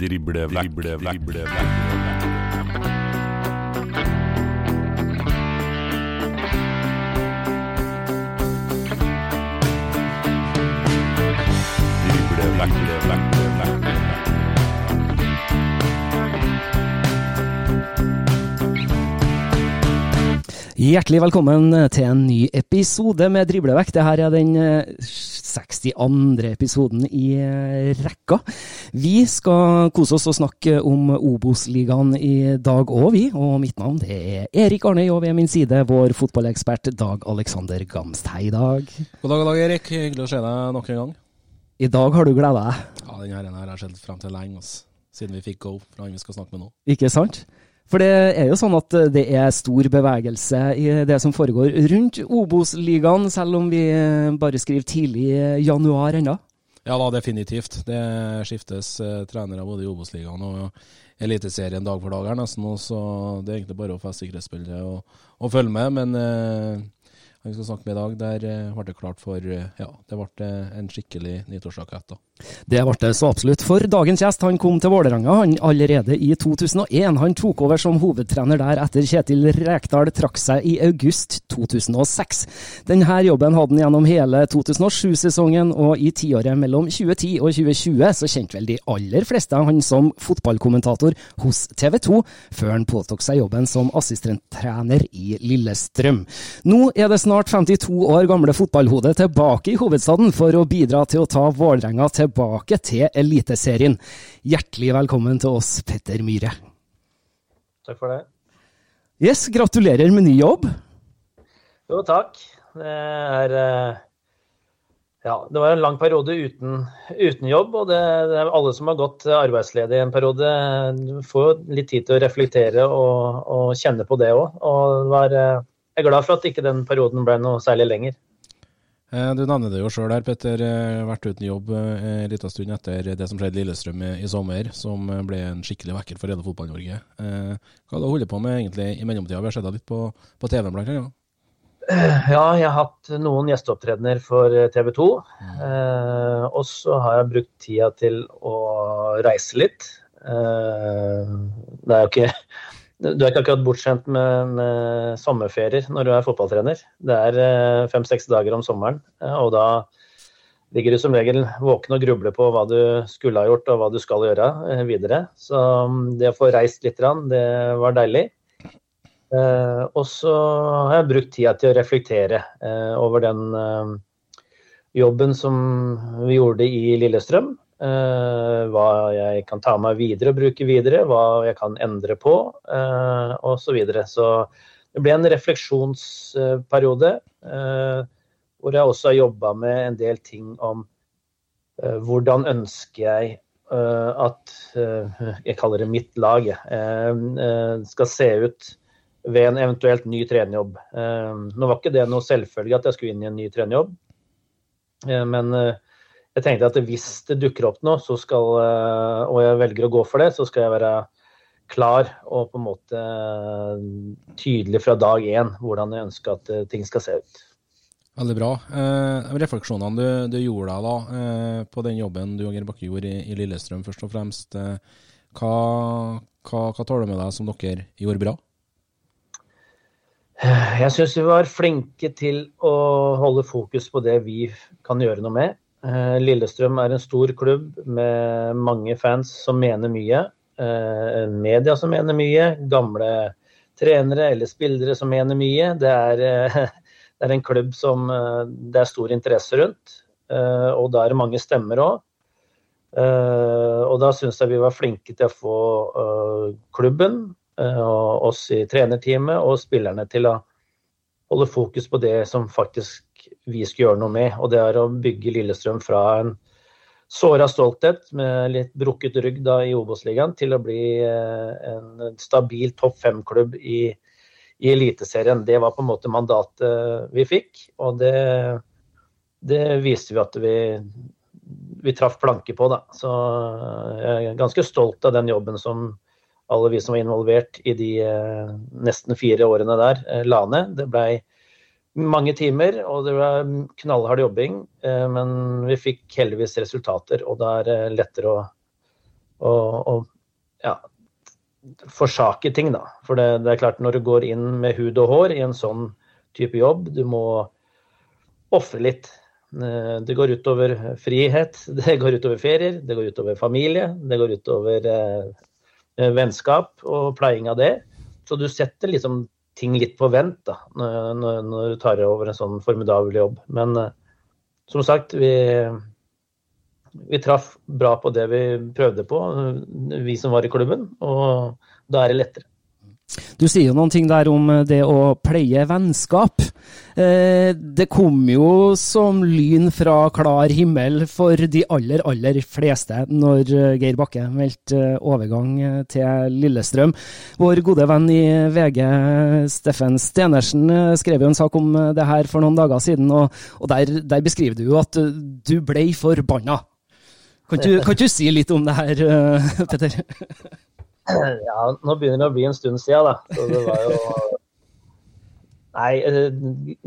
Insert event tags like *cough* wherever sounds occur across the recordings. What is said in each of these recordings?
Drible vekk, drible vekk, drible Hjertelig velkommen til en ny episode med Driblevekk. Dette er den eh, 62. episoden i eh, rekka. Vi skal kose oss og snakke om Obos-ligaen i dag òg, vi. Og mitt navn er Erik Arnøy, og ved min side vår fotballekspert Dag Alexander Gamst. Hei, Dag. God dag, god dag, Erik. Hyggelig å se deg nok en gang. I dag har du gleda deg, Ja, denne her har jeg sett frem til lenge, også, siden vi fikk go fra han vi skal snakke med nå. ikke sant? For det er jo sånn at det er stor bevegelse i det som foregår rundt Obos-ligaen, selv om vi bare skriver tidlig i januar ennå. Ja da, definitivt. Det skiftes eh, trenere både i Obos-ligaen og Eliteserien dag for dag her nesten, så det er egentlig bare å feste sikkerhetsbildet og, og følge med. Men eh, vi skal snakke med i dag, der eh, ble det klart for eh, Ja, det ble eh, en skikkelig nyttårsrakett, da. Det ble det så absolutt. For dagens gjest han kom til Vålerenga han allerede i 2001. Han tok over som hovedtrener der etter Kjetil Rekdal trakk seg i august 2006. Denne jobben hadde han gjennom hele 2007-sesongen, og i tiåret mellom 2010 og 2020 så kjente vel de aller fleste han som fotballkommentator hos TV 2, før han påtok seg jobben som assistenttrener i Lillestrøm. Nå er det snart 52 år gamle fotballhodet tilbake i hovedstaden for å bidra til å ta Vålerenga tilbake til Eliteserien. Hjertelig velkommen til oss, Petter Myhre. Takk for det. Yes, gratulerer med ny jobb. Jo, takk. Det er eh, Ja, det var en lang periode uten, uten jobb, og det, det er alle som har gått arbeidsledig en periode, får litt tid til å reflektere og, og kjenne på det òg. Og var, eh, jeg er glad for at ikke den perioden ble noe særlig lenger. Eh, Du nevner det jo sjøl her, Petter. Eh, Vært uten jobb eh, en liten stund etter det som skjedde i Lillestrøm i, sommer, som ble en skikkelig vekker for hele Fotball-Norge. Eh, Hva har du holdt på med egentlig i mellomtida? Vi har sett deg litt på, på TV blant annet. Ja, jeg har hatt noen gjesteopptredener for TV 2. Eh, og så har jeg brukt tida til å reise litt. Eh, det er jo ikke Du er ikke akkurat bortskjemt med, med sommerferier når du er fotballtrener. Det er eh, fem-seks dager om sommeren, eh, og da ligger du som regel våken og grubler på hva du skulle ha gjort og hva du skal gjøre eh, videre. Så mm, det å få reist litt, det var deilig. Og så har jeg brukt tida til å reflektere over den jobben som vi gjorde i Lillestrøm. Eh, hva jeg kan ta meg videre og bruke videre, hva jeg kan endre på eh, osv. Så, videre. så det ble en refleksjonsperiode eh, hvor jeg også har jobba med en del ting om hvordan ønsker jeg at jeg kaller det mitt lag, skal se ut ved en eventuelt ny trenerjobb. Nå var ikke det noe selvfølge at jeg skulle inn i en ny trenerjobb, men jeg tenkte at hvis det dukker opp noe, så skal, eh, og jeg velger å gå for det, så skal jeg være klar og på en måte eh, tydelig fra dag én hvordan jeg ønsker at eh, ting skal se ut. Veldig bra. Eh, refleksjonene du, du gjorde deg da, eh, på den jobben du og Geir Bakke gjorde i, i Lillestrøm, først og fremst. Eh, hva, hva, hva tar du med deg som dere gjorde bra? Jeg syns vi var flinke til å holde fokus på det vi kan gjøre noe med. Eh, Lillestrøm er en stor klubb med mange fans som mener mye. eh, Media som mener mye. Gamle trenere eller spillere som mener mye. Det er, eh, *laughs* det er en klubb som det er stor interesse rundt. Og da er det mange stemmer òg. Og da syns jeg vi var flinke til å få klubben, og oss i trenerteamet og spillerne til å holde fokus på det som faktisk vi skulle gjøre noe med. Og det er å bygge Lillestrøm fra en såra stolthet med litt brukket rygg da i Obos-ligaen til å bli eh, en stabil topp fem-klubb i, i Eliteserien. Det var på en måte mandatet vi fikk, og det, det viste vi at vi, vi traff planke på. Da. Så jeg er ganske stolt av den jobben som alle vi som var involvert i de eh, nesten fire årene der, eh, la ned. Det blei mange timer, og det var knallhard jobbing. eh, Men vi fikk heldigvis resultater, og da er det lettere å, å, å ja, forsake ting, da. For det, det, er klart, når du går inn med hud og hår i en sånn type jobb, du må ofre litt. Eh, det går utover frihet, *laughs* det går utover ferier, det går utover familie, det går utover eh, vennskap og pleiing av det. Så du setter liksom ting litt på vent da, når, når, du tar over en sånn formidabel jobb. Men eh, som sagt, vi, vi traff bra på det vi prøvde på, vi som var i klubben. Og da er det lettere. Du sier jo noen ting der om eh, det å pleie vennskap. Eh, det kom jo som lyn fra klar himmel for de aller, aller fleste når eh, Geir Bakke meldte overgang til Lillestrøm. Vår gode venn i VG, Steffen Stenersen, skrev jo en sak om det her for noen dager siden, og, der, der, beskriver du jo at du ble forbanna. Kan du, kan du si litt om det her, Petter? *laughs* Ja, nå begynner det å bli en stund siden, da. Så det var jo Nei, eh,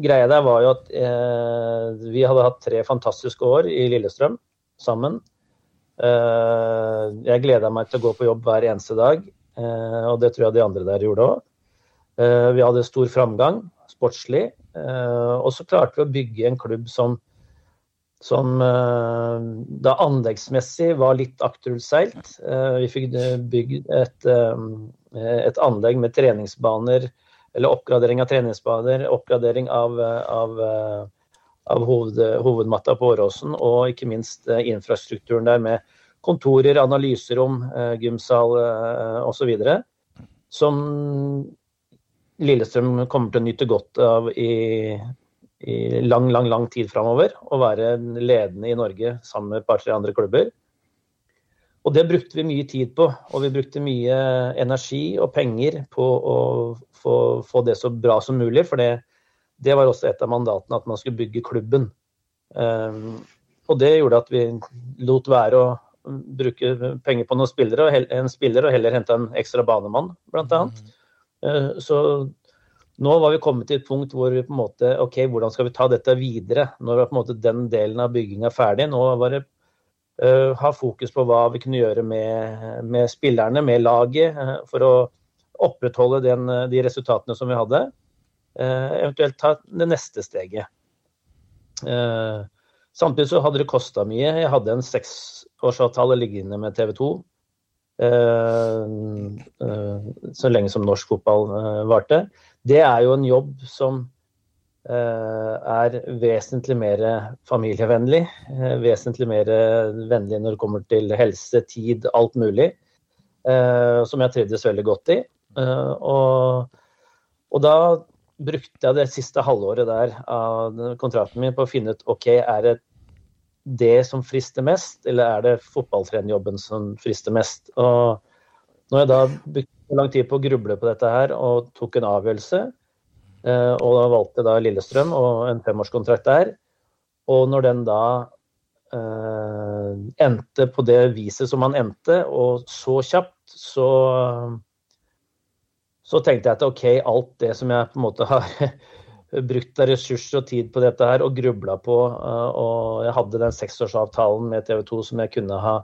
greia der var jo at eh, vi hadde hatt tre fantastiske år i Lillestrøm sammen. Eh, jeg gleda meg til å gå på jobb hver eneste dag, eh, og det tror jeg de andre der gjorde òg. Eh, vi hadde stor framgang sportslig, eh, og så klarte vi å bygge en klubb som som eh, da anleggsmessig var litt akterutseilt. Eh, vi fikk bygd et, eh, et, anlegg med treningsbaner, eller oppgradering av treningsbaner, oppgradering av, av, av hoved, hovedmatta på Åråsen, og ikke minst infrastrukturen der med kontorer, analyserom, gymsal osv. Som Lillestrøm kommer til å nyte godt av i i lang, lang lang tid framover og være ledende i Norge sammen med et par-tre andre klubber. Og det brukte vi mye tid på, og vi brukte mye energi og penger på å få, få det så bra som mulig. For det, det, var også et av mandatene, at man skulle bygge klubben. Um, og det gjorde at vi lot være å bruke penger på noen spillere, og en spiller, og heller hente en ekstra banemann, bl.a. Mm. Uh, så nå var vi kommet til et punkt hvor vi på en måte OK, hvordan skal vi ta dette videre? Når på en måte den delen av bygginga er ferdig. Nå var det uh, ha fokus på hva vi kunne gjøre med, med spillerne, med laget, uh, for å opprettholde den, de resultatene som vi hadde. Uh, eventuelt ta det neste steget. samtidig så hadde det kosta mye. Jeg hadde en seksårsavtale liggende med TV 2. så lenge som norsk fotball varte det er jo en jobb som eh, er vesentlig mer familievennlig. Eh, vesentlig mer vennlig når det kommer til helse, tid, alt mulig. Eh, som jeg trivdes veldig godt i. Og, og, da brukte jeg det siste halvåret der av kontrakten min på å finne ut ok, er det det som frister mest, eller er det fotballtrenerjobben som frister mest? Og når jeg da lang tid på å gruble på dette her og tok en avgjørelse. Eh, og da valgte da Lillestrøm og en femårskontrakt der. Og når den da eh, endte på det viset som han endte, og så kjapt, så, så tenkte jeg at OK, alt det som jeg på en måte har *laughs* brukt av ressurser og tid på dette her og grubla på, uh, og jeg hadde den seksårsavtalen med TV 2 som jeg kunne ha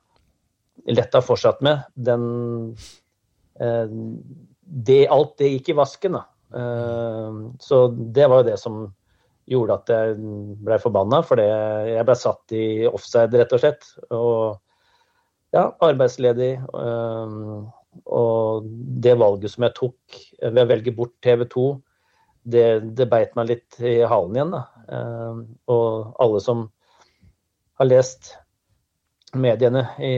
lett ha fortsatt med, den Eh, det, alt det gikk i vasken. Da. Eh, så det var jo det som gjorde at jeg ble forbanna, for jeg ble satt i offside, rett og slett. Og ja, arbeidsledig. Eh, og det valget som jeg tok ved å velge bort TV 2, det, det beit meg litt i halen igjen. Da. Og alle som har lest mediene i,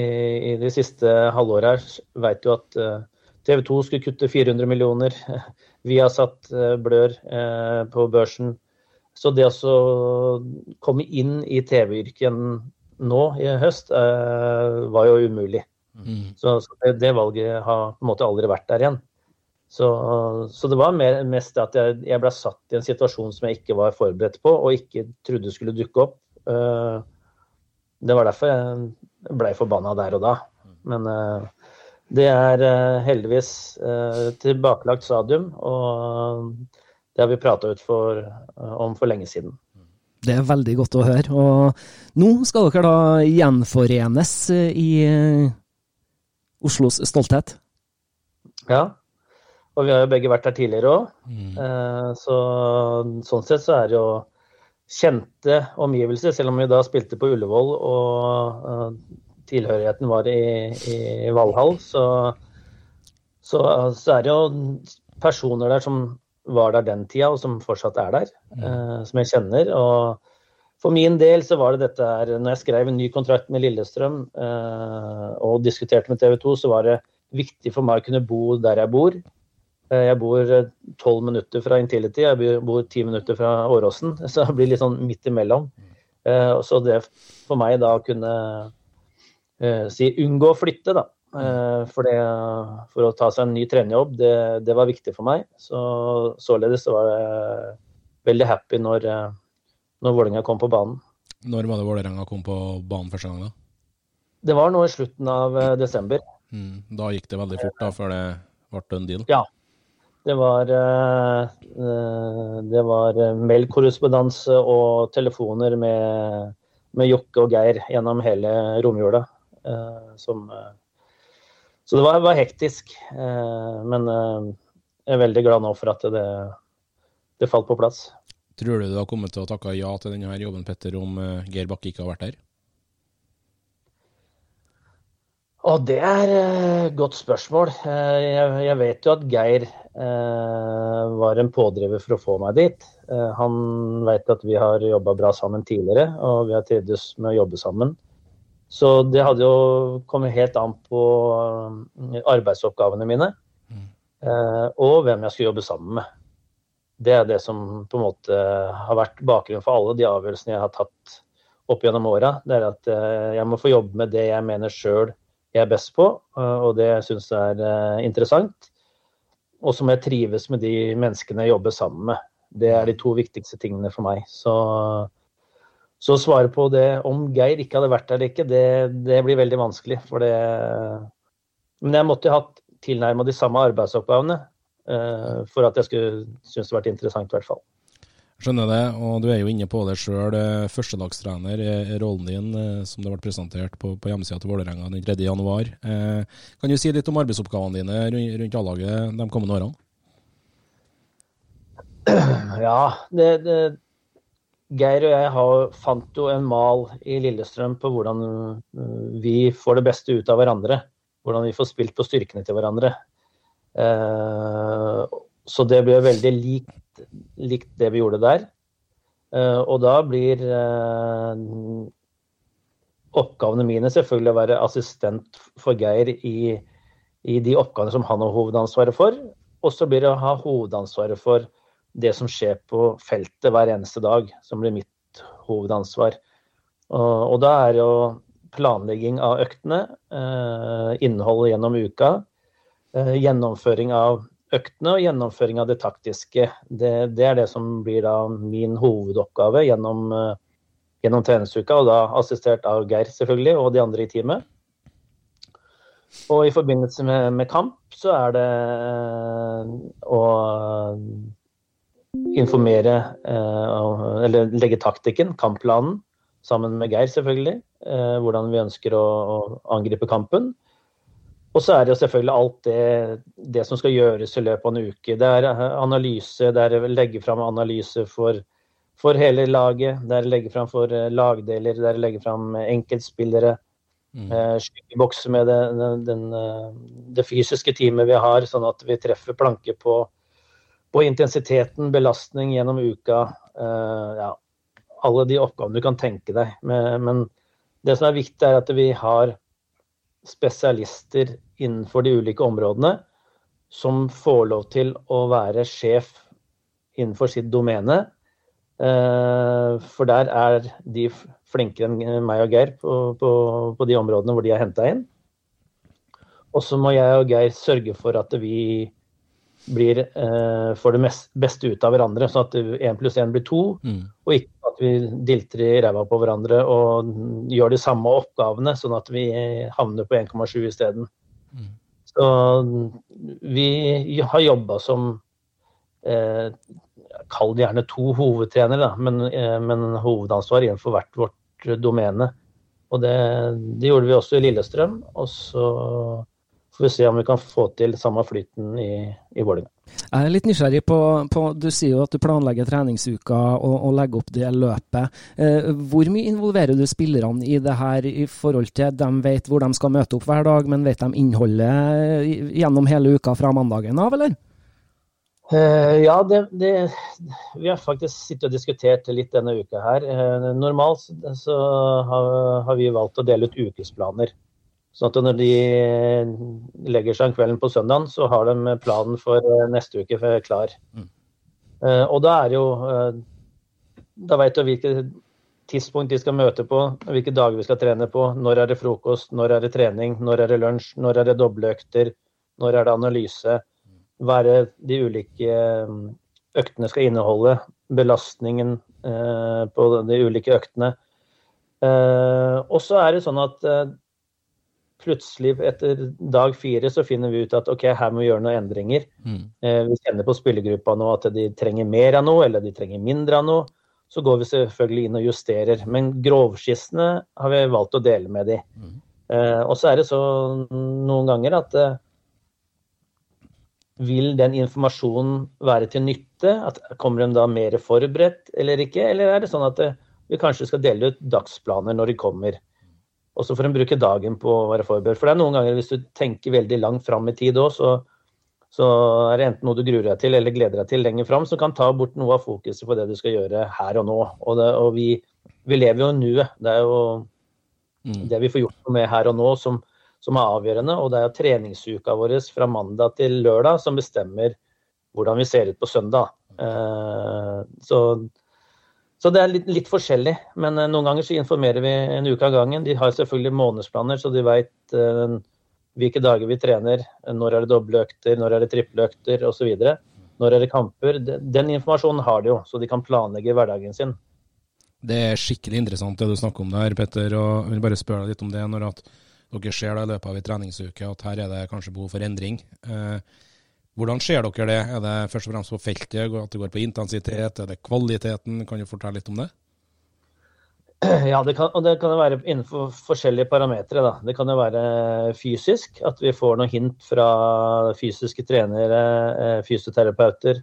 i de siste halvåret her, vet jo at TV 2 skulle kutte 400 millioner. *laughs* Vi har satt eh, blør eh, på børsen. Så det å komme inn i TV-yrket nå i høst eh, var jo umulig. Mm. Så, det, valget har på en måte aldri vært der igjen. Så, så det var mer, mest at jeg, jeg, ble satt i en situasjon som jeg ikke var forberedt på, og ikke trodde skulle dukke opp. Det var derfor jeg ble forbanna der og da. Men det er uh, heldigvis uh, tilbakelagt stadium, og det har vi prata uh, om for lenge siden. Det er veldig godt å høre. Og nå skal dere da gjenforenes i Oslos stolthet. Ja. Og vi har jo begge vært der tidligere òg. Mm. Eh, så sånn sett så er det jo kjente omgivelser, selv om vi da spilte på Ullevål og eh, tilhørigheten var i, i Valhall, så, så, så er det jo personer der som var der den tida, og som fortsatt er der, eh, som jeg kjenner. og for min del så var det dette her Når jeg skrev en ny kontrakt med Lillestrøm eh, og diskuterte med TV 2, så var det viktig for meg å kunne bo der jeg bor. Eh, Jeg bor tolv minutter fra Intility, jeg bor ti minutter fra Åråsen. *laughs* Så det blir litt sånn midt imellom. Eh, Så det for meg da å kunne eh, si unngå å flytte, da. Eh, For, det, for å ta seg en ny trenerjobb, det, det var viktig for meg. Så således så var jeg veldig happy når, eh, når Vålerenga kom på banen. Når var det Vålerenga kom på banen første gang, da? Det var nå i slutten av eh, desember. Mm. Da gikk det veldig fort, da, før det ble en deal? Ja. Det var, eh, det var mailkorrespondanse og telefoner med, med Jokke og Geir gjennom hele romjula. Eh, som, eh, så det var, var hektisk. eh, Men jeg er veldig glad nå for at det, det falt på plass. Tror du du har kommet til å takke ja til denne jobben, Petter, om Geir Bakke ikke har vært der? Og det er et godt spørsmål. Jeg, jeg vet jo at Geir eh, var en pådriver for å få meg dit. Eh, han vet at vi har jobba bra sammen tidligere, og vi har trivdes med å jobbe sammen. Så det hadde jo kommet helt an på eh, arbeidsoppgavene mine. Mm. Og hvem jeg skulle jobbe sammen med. Det er det som på en måte har vært bakgrunnen for alle de avgjørelsene jeg har tatt opp gjennom åra. Det er at eh, jeg må få jobbe med det jeg mener sjøl jeg er best på, eh, og det jeg syns er eh, interessant. Og så må jeg trives med de menneskene jeg jobber sammen med. Det er de to viktigste tingene for meg. Så, så å svare på det om Geir ikke hadde vært der eller ikke, det, det blir veldig vanskelig. For det Men jeg måtte jo hatt tilnærma de samme arbeidsoppgavene uh, for at jeg skulle synes det vært interessant, i hvert fall. Skjønner det, og du er jo inne på det sjøl. Førstedagstrener er rollen din, eh, som det ble presentert på, på hjemmesida til Vålerenga den 3. januar. Eh, kan du si litt om arbeidsoppgavene dine rundt A-laget de kommende årene? Ja, det, det, Geir og jeg har, fant jo en mal i Lillestrøm på hvordan uh, vi får det beste ut av hverandre. Hvordan vi får spilt på styrkene til hverandre. Eh, så det blir veldig likt, likt det vi gjorde der. Eh, og da blir eh, oppgavene mine selvfølgelig å være assistent for Geir i, i de oppgavene som han har hovedansvaret for. Og så blir det å ha hovedansvaret for det som skjer på feltet hver eneste dag, som blir mitt hovedansvar. Og, og da er jo planlegging av øktene, eh, innholdet gjennom uka, eh, gjennomføring av øktene og gjennomføring av det taktiske. Det, det er det som blir da min hovedoppgave gjennom, eh, gjennom treningsuka, og da assistert av Geir selvfølgelig, og de andre i teamet. Og i forbindelse med, med kamp så er det eh, å informere eh, eller legge taktikken, kampplanen, sammen med Geir selvfølgelig. eh, Hvordan vi ønsker å, angripe kampen. Og så er det jo selvfølgelig alt det, det som skal gjøres i løpet av en uke. Det er eh, analyse, det er legge fram analyse for, for hele laget. Det er legge fram for lagdeler, det er legge fram enkeltspillere. Mm. Skyggebokse med det, den, den, det fysiske teamet vi har, sånn at vi treffer planke på, på intensiteten, belastning gjennom uka. Eh, ja, alle de oppgavene du kan tenke deg. Men, det som er viktig, er at vi har spesialister innenfor de ulike områdene som får lov til å være sjef innenfor sitt domene. Eh, For der er de flinkere enn meg og Geir på, på, på de områdene hvor de er henta inn. Og så må jeg og Geir sørge for at vi blir, eh, får det mest, beste ut av hverandre, sånn at én pluss én blir to. Mm. Og ikke at vi dilter i ræva på hverandre og gjør de samme oppgavene, sånn at vi havner på 1,7 isteden. Mm. Så vi har jobba som eh, Kall det gjerne to hovedtrenere, da, men, eh, men hovedansvar innenfor hvert vårt domene. Og det, det gjorde vi også i Lillestrøm. Og så får vi se om vi kan få til samme flyten i, i Vålerenga. Jeg er litt nysgjerrig på, på, Du sier jo at du planlegger treningsuka og, og legger opp det løpet. Eh, hvor mye involverer du spillerne i det her i forhold til de vet hvor de skal møte opp hver dag, men vet de innholdet gjennom hele uka fra mandagen av, eller? Eh, ja, det, det, vi har faktisk sittet og diskutert litt denne uka her. Eh, normalt så har, har vi valgt å dele ut ukesplaner. Sånn at når de legger seg om kvelden på søndagen, så har de planen for eh, neste uke klar. Mm. Uh, og da er jo Da vet du hvilket tidspunkt de skal møte på, hvilke dager vi skal trene på. Når er det frokost, når er det trening, når er det lunsj, når er det dobleøkter, når er det analyse. Hva er det de ulike øktene skal inneholde. Belastningen på de ulike øktene. og så er det sånn at plutselig etter dag fire så finner vi ut at ok, her må vi gjøre noen endringer. Mm. Eh, vi kjenner på spillergruppa nå at de trenger mer av noe, eller de trenger mindre av noe. Så går vi selvfølgelig inn og justerer. Men grovskissene har vi valgt å dele med de. Mm. Eh, og så er det så noen ganger at eh, vil den informasjonen være til nytte? At kommer de da mer forberedt eller ikke? Eller er det sånn at vi kanskje skal dele ut dagsplaner når de kommer? Og så får en bruke dagen på å være forberedt. For det er noen ganger hvis du tenker veldig langt fram i tid òg, så, så, er det enten noe du gruer deg til eller gleder deg til lenger fram, som kan ta bort noe av fokuset på det du skal gjøre her og nå. Og, det, og vi, vi, lever jo i nuet. Det er jo mm. det vi får gjort noe med her og nå som, som er avgjørende. Og det er jo treningsuka vår fra mandag til lørdag som bestemmer hvordan vi ser ut på søndag. Eh, så så det er litt, litt forskjellig. Men uh, noen ganger så informerer vi en uke av gangen. De har selvfølgelig månedsplaner, så de veit uh, hvilke dager vi trener. Når er det doble økter, når er det triple økter osv. Når er det kamper. Den informasjonen har de jo, så de kan planlegge hverdagen sin. Det er skikkelig interessant det du snakker om der, Petter. og Jeg vil bare spørre deg litt om det. Når at dere ser da i løpet av en treningsuke at her er det kanskje behov for endring. Uh, hvordan ser dere det? Er det først og fremst på feltet, at det går på intensitet? Er det kvaliteten? Kan du fortelle litt om det? *clears throat* Ja, det kan, og det kan være innenfor forskjellige parametere. Det kan jo være fysisk, at vi får noen hint fra fysiske trenere, eh, fysioterapeuter.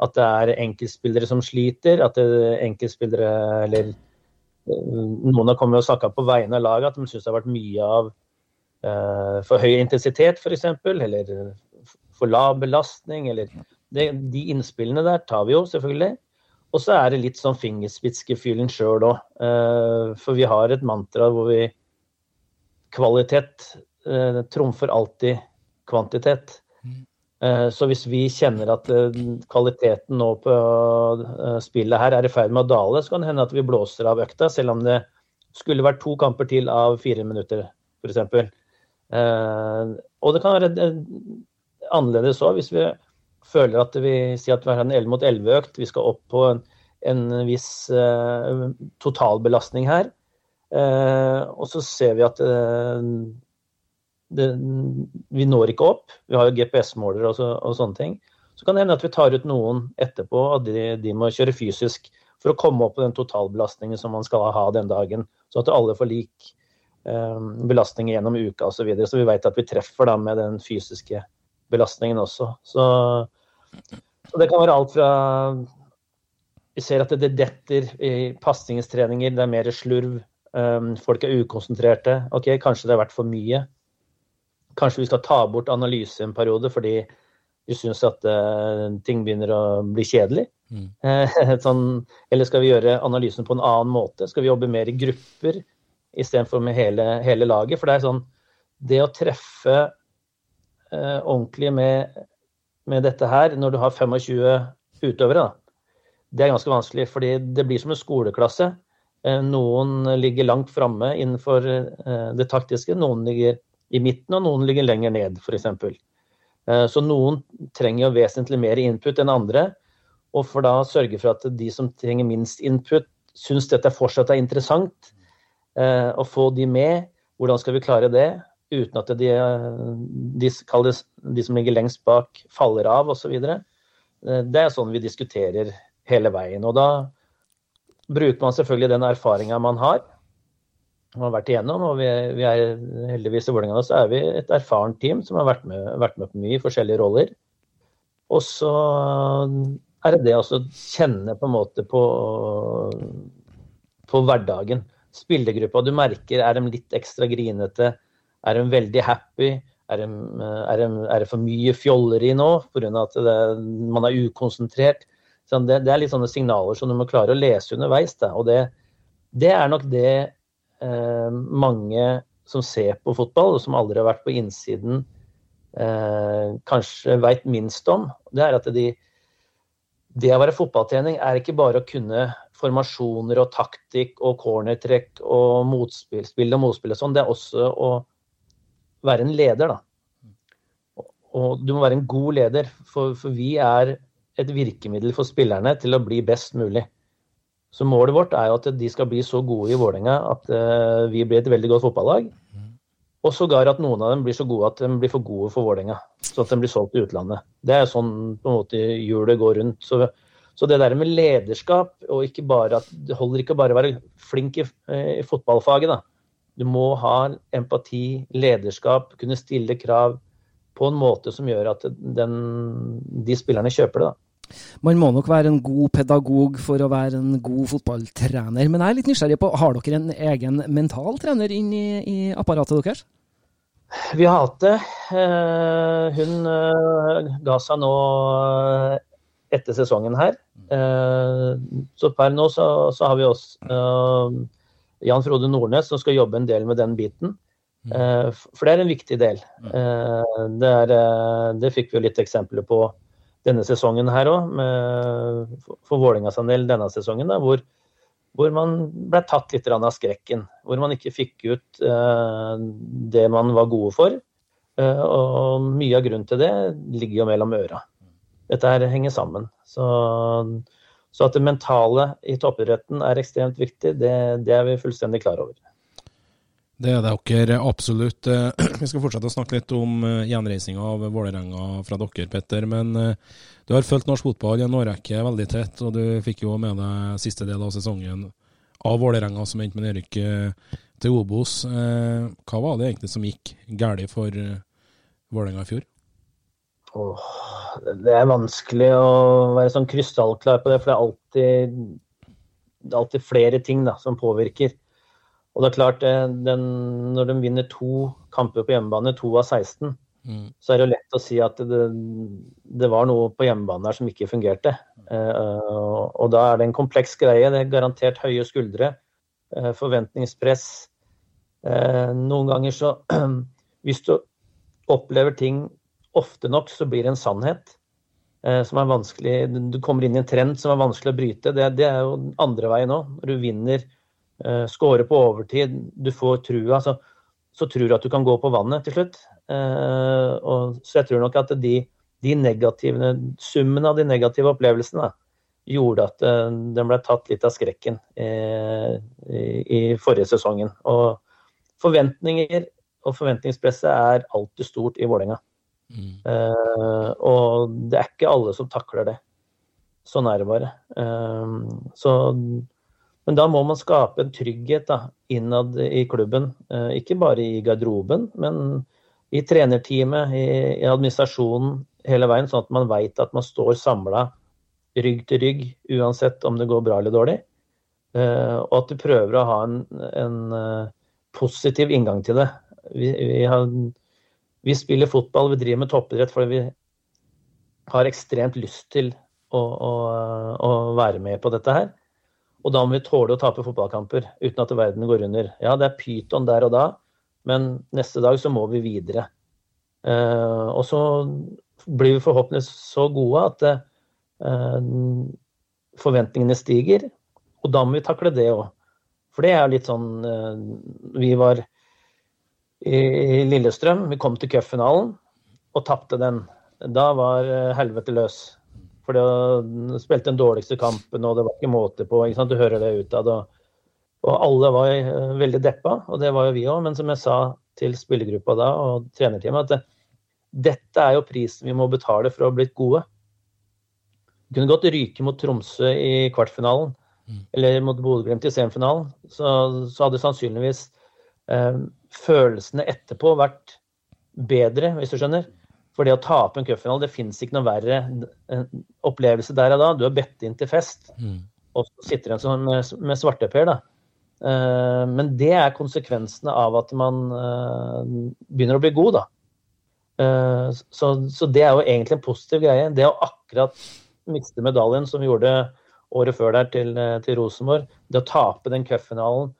At det er enkeltspillere som sliter. At det er enkeltspillere eller eh, Noen har kommet og snakka på vegne av laget at de syns det har vært mye av uh, for høy intensitet, f.eks. Eller for lav belastning, eller det, De innspillene der tar vi jo, selvfølgelig. Og så er det litt sånn fingerspitzgefühlen sjøl òg. Uh, for vi har et mantra hvor vi Kvalitet uh, trumfer alltid kvantitet. Uh, så hvis vi kjenner at kvaliteten nå på spillet her er i ferd med å dale, så kan det hende at vi blåser av økta, selv om det skulle vært to kamper til av fire minutter, f.eks. Og det kan være annerledes òg. Hvis vi føler at vi sier at vi har en 11 mot 11-økt, vi skal opp på en, en viss eh, totalbelastning her. Eh, og så ser vi at eh, det, vi når ikke opp. Vi har jo GPS-målere og, så, og, sånne ting. Så kan det hende at vi tar ut noen etterpå, og de, de, må kjøre fysisk for å komme opp på den totalbelastningen som man skal ha den dagen. Så at alle får lik belastning gjennom uka osv. Så, så vi vet at vi treffer da med den fysiske belastningen også. Så, så det kan være alt fra Vi ser at det detter i pasningstreninger, det er mer slurv. Um, folk er ukonsentrerte. OK, kanskje det har vært for mye. Kanskje vi skal ta bort analyse en periode fordi vi syns at uh, ting begynner å bli kjedelig. Mm. *laughs* sånn, eller skal vi gjøre analysen på en annen måte? Skal vi jobbe mer i grupper istedenfor med hele, hele laget? For det er sånn Det å treffe eh, ordentlig med, med, dette her når du har 25 utøvere. Da. Det er ganske vanskelig, fordi det blir som en skoleklasse. Eh, noen ligger langt framme innenfor eh, det taktiske, noen ligger i midten, og noen ligger lenger ned, f.eks. Eh, så noen trenger jo vesentlig mer input enn andre. Og for da sørge for at de som trenger minst input, syns dette fortsatt er interessant, eh, å få de med. Hvordan skal vi klare det? Uten at de, de, de som ligger lengst bak, faller av osv. Eh, det er sånn vi diskuterer hele veien. Og da bruker man selvfølgelig den erfaringa man har. har vært igjennom. Og vi vi er heldigvis i Vålerenga så er vi et erfarent team som har vært med, vært med på mye forskjellige roller. Og så er det det å kjenne på en måte på, på hverdagen. Spillergruppa du merker, er de litt ekstra grinete? Er de veldig happy? Er det, er det, er det for mye fjolleri nå pga. at det, man er ukonsentrert? Det, det, er litt sånne signaler som du må klare å lese underveis. Da. Og det, det er nok det eh, mange som ser på fotball, og som aldri har vært på innsiden, eh, kanskje veit minst om. Det er at de, det å være fotballtrening er ikke bare å kunne formasjoner og taktikk og cornertrekk og motspill, spill og motspill og sånn. Det er også å være en leder, da. Og du må være en god leder, for, for vi er et virkemiddel for spillerne til å bli best mulig. Så målet vårt er jo at de skal bli så gode i Vålerenga at uh, vi blir et veldig godt fotballag. Og sågar at noen av dem blir så gode at de blir for gode for Vålerenga. Så at de blir solgt i utlandet. Det er sånn på en måte hjulet går rundt. Så, så, det der med lederskap, og ikke bare at det holder ikke bare å være flink i, i fotballfaget, da. Du må ha empati, lederskap, kunne stille krav på en måte som gjør at den, de spillerne kjøper det. da. Man må nok være en god pedagog for å være en god fotballtrener. Men jeg er litt nysgjerrig på, har dere en egen mental trener inn i, i apparatet deres? Vi har hatt det. Eh, hun eh, ga seg nå eh, etter sesongen her. Så per nå så, så har vi også Jan Frode Nordnes som skal jobbe en del med den biten. For det er en viktig del. Det, er, det fikk vi jo litt eksempler på denne sesongen her òg, for Vålerengas del denne sesongen, da, hvor, hvor, man ble tatt litt av skrekken. Hvor man ikke fikk ut det man var gode for. Og mye av grunnen til det ligger jo mellom øra. Dette her henger sammen. Så, så at det mentale i toppidretten er ekstremt viktig, det, det er vi fullstendig klar over. Det er dere absolutt. Eh, *clears throat* vi skal fortsette å snakke litt om eh, gjenreisinga av Vålerenga fra dere, Petter. Men eh, du har fulgt norsk fotball i en årrekke veldig tett, og du fikk jo med deg siste del av sesongen av Vålerenga som endte med nedrykk til Obos. Hva var det egentlig som gikk galt for Vålerenga i fjor? Åh, det er vanskelig å være sånn krystallklar på det, for det er alltid, det er alltid flere ting da, som påvirker. Og det er klart, eh, den, når de vinner to kamper på hjemmebane, to av 16, mm. så er det lett å si at det, det var noe på hjemmebane der som ikke fungerte. Uh, og da er det en kompleks greie. Det er garantert høye skuldre, uh, forventningspress. Uh, noen ganger så *clears throat* Hvis du opplever ting ofte nok, så blir det en sannhet som er vanskelig Du kommer inn i en trend som er vanskelig å bryte. Det, det er jo andre veien òg. Når du vinner uh, score på overtid, du får trua, så, så, tror du at du kan gå på vannet til slutt. Uh, og, så jeg tror nok at de, de negative, summen av de negative opplevelsene gjorde at den ble tatt litt av skrekken i, i, forrige sesongen. Og forventninger og forventningspresset er alltid stort i Vålerenga. Uh, og det er ikke alle som takler det. Sånn er det bare. Uh, så men da må man skape en trygghet da, innad i klubben. Uh, ikke bare i garderoben, men i trenerteamet, i, i administrasjonen hele veien, sånn at man veit at man står samla rygg til rygg, uansett om det går bra eller dårlig. Og at du prøver å ha en, en positiv inngang til det. Vi, vi, har, vi, spiller fotball, vi driver med toppidrett fordi vi har ekstremt lyst til å, å, å være med på dette her. Og da må vi tåle å tape fotballkamper uten at verden går under. Ja, det er pyton der og da, men neste dag så må vi videre. Uh, og så blir vi forhåpentligvis så gode at uh, forventningene stiger, og da må vi takle det òg. For det er litt sånn uh, Vi var i, Lillestrøm, vi kom til cupfinalen og tapte den. Da var helvete løs. For det spilte den dårligste kampen, og det var ikke måte på. Ikke? Du hører det utad. Og, og alle var eh, veldig deppa, og det var jo vi òg. Men som jeg sa til spillergruppa da, og trenerteamet, at det, dette er jo prisen vi må betale for å ha blitt gode. Vi kunne godt ryke mot Tromsø i kvartfinalen, mm. eller mot Bodø-Glimt i semifinalen. Så, så, hadde sannsynligvis eh, følelsene etterpå vært bedre, hvis du skjønner. For det å tape en cupfinale, det fins ikke noe verre opplevelse der og da. Du har bedt inn til fest, Mm. og så sitter en sånn med, med svarteper, da. Eh, men det er konsekvensene av at man eh, begynner å bli god, da. Eh, så, så det er jo egentlig en positiv greie. Det å akkurat miste medaljen som vi gjorde året før der til, eh, til Rosenborg, det å tape den cupfinalen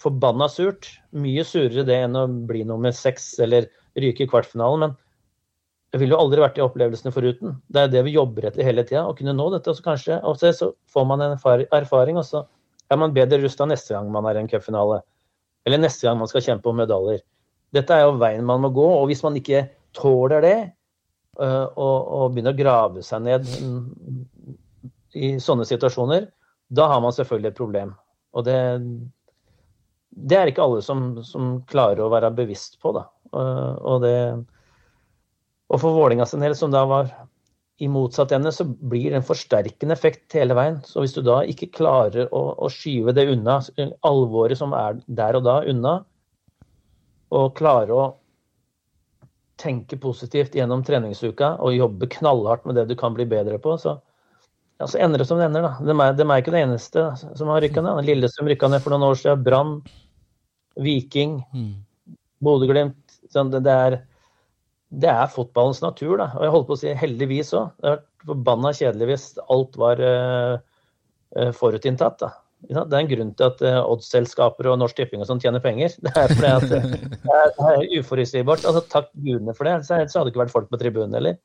Forbanna surt. Mye surere det enn å bli nummer seks eller ryke i kvartfinalen. Men jeg ville jo aldri vært de opplevelsene foruten. Det er det vi jobber etter hele tida. Å kunne nå dette. Og så kanskje og så, får man en erfaring, og så er man bedre rusta neste gang man er i en cupfinale. Eller neste gang man skal kjempe om medaljer. Dette er jo veien man må gå. Og hvis man ikke tåler det, øh, og, og begynner å grave seg ned mm, i sånne situasjoner, da har man selvfølgelig et problem. Og det, det er ikke alle som, som klarer å være bevisst på, da. Og, og det og for Vålinga sin del, som da var i motsatt ende, så blir det en forsterkende effekt hele veien. Så hvis du da ikke klarer å, å skyve det unna, alvoret som er der og da, unna, og klare å tenke positivt gjennom treningsuka og jobbe knallhardt med det du kan bli bedre på, så, ja, så ender det som det ender. da. De er, de er ikke det eneste som har rykka ned. Lillestrøm rykka ned for noen år siden. Brann, Viking, Mm. Bodø-Glimt. Sånn, det, det, det er fotballens natur, da. Og jeg holdt på å si heldigvis òg. Det har vært forbanna kjedelig hvis alt var uh, forutinntatt. da. Det er en grunn til at uh, oddsselskaper og Norsk Tipping og sånn tjener penger. *laughs* Det er fordi at eh, det er, det uforutsigbart. Altså, takk gudene for det. ellers hadde det ikke vært folk på tribunen heller.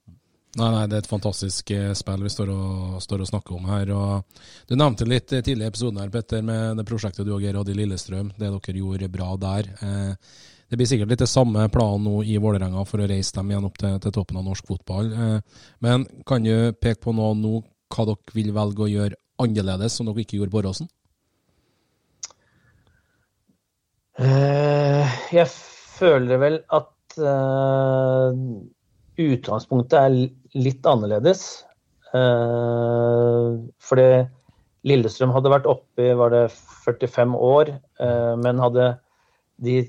Nei, nei, det er et fantastisk eh, spill vi står og, står og snakker om her. og Du nevnte litt tidligere tidlig i episoden her, Petter, med det prosjektet du og Geir hadde i Lillestrøm. Det dere gjorde bra der. Eh, det blir sikkert litt det samme planen nå i Vålerenga for å reise dem igjen opp til, til toppen av norsk fotball. Eh, men kan du peke på noe nå hva dere vil velge å gjøre annerledes, som dere ikke gjorde på Åråsen? Eh, jeg føler vel at eh, utgangspunktet er litt annerledes. Uh, fordi Lillestrøm hadde vært oppe i var det 45 år, eh, men hadde de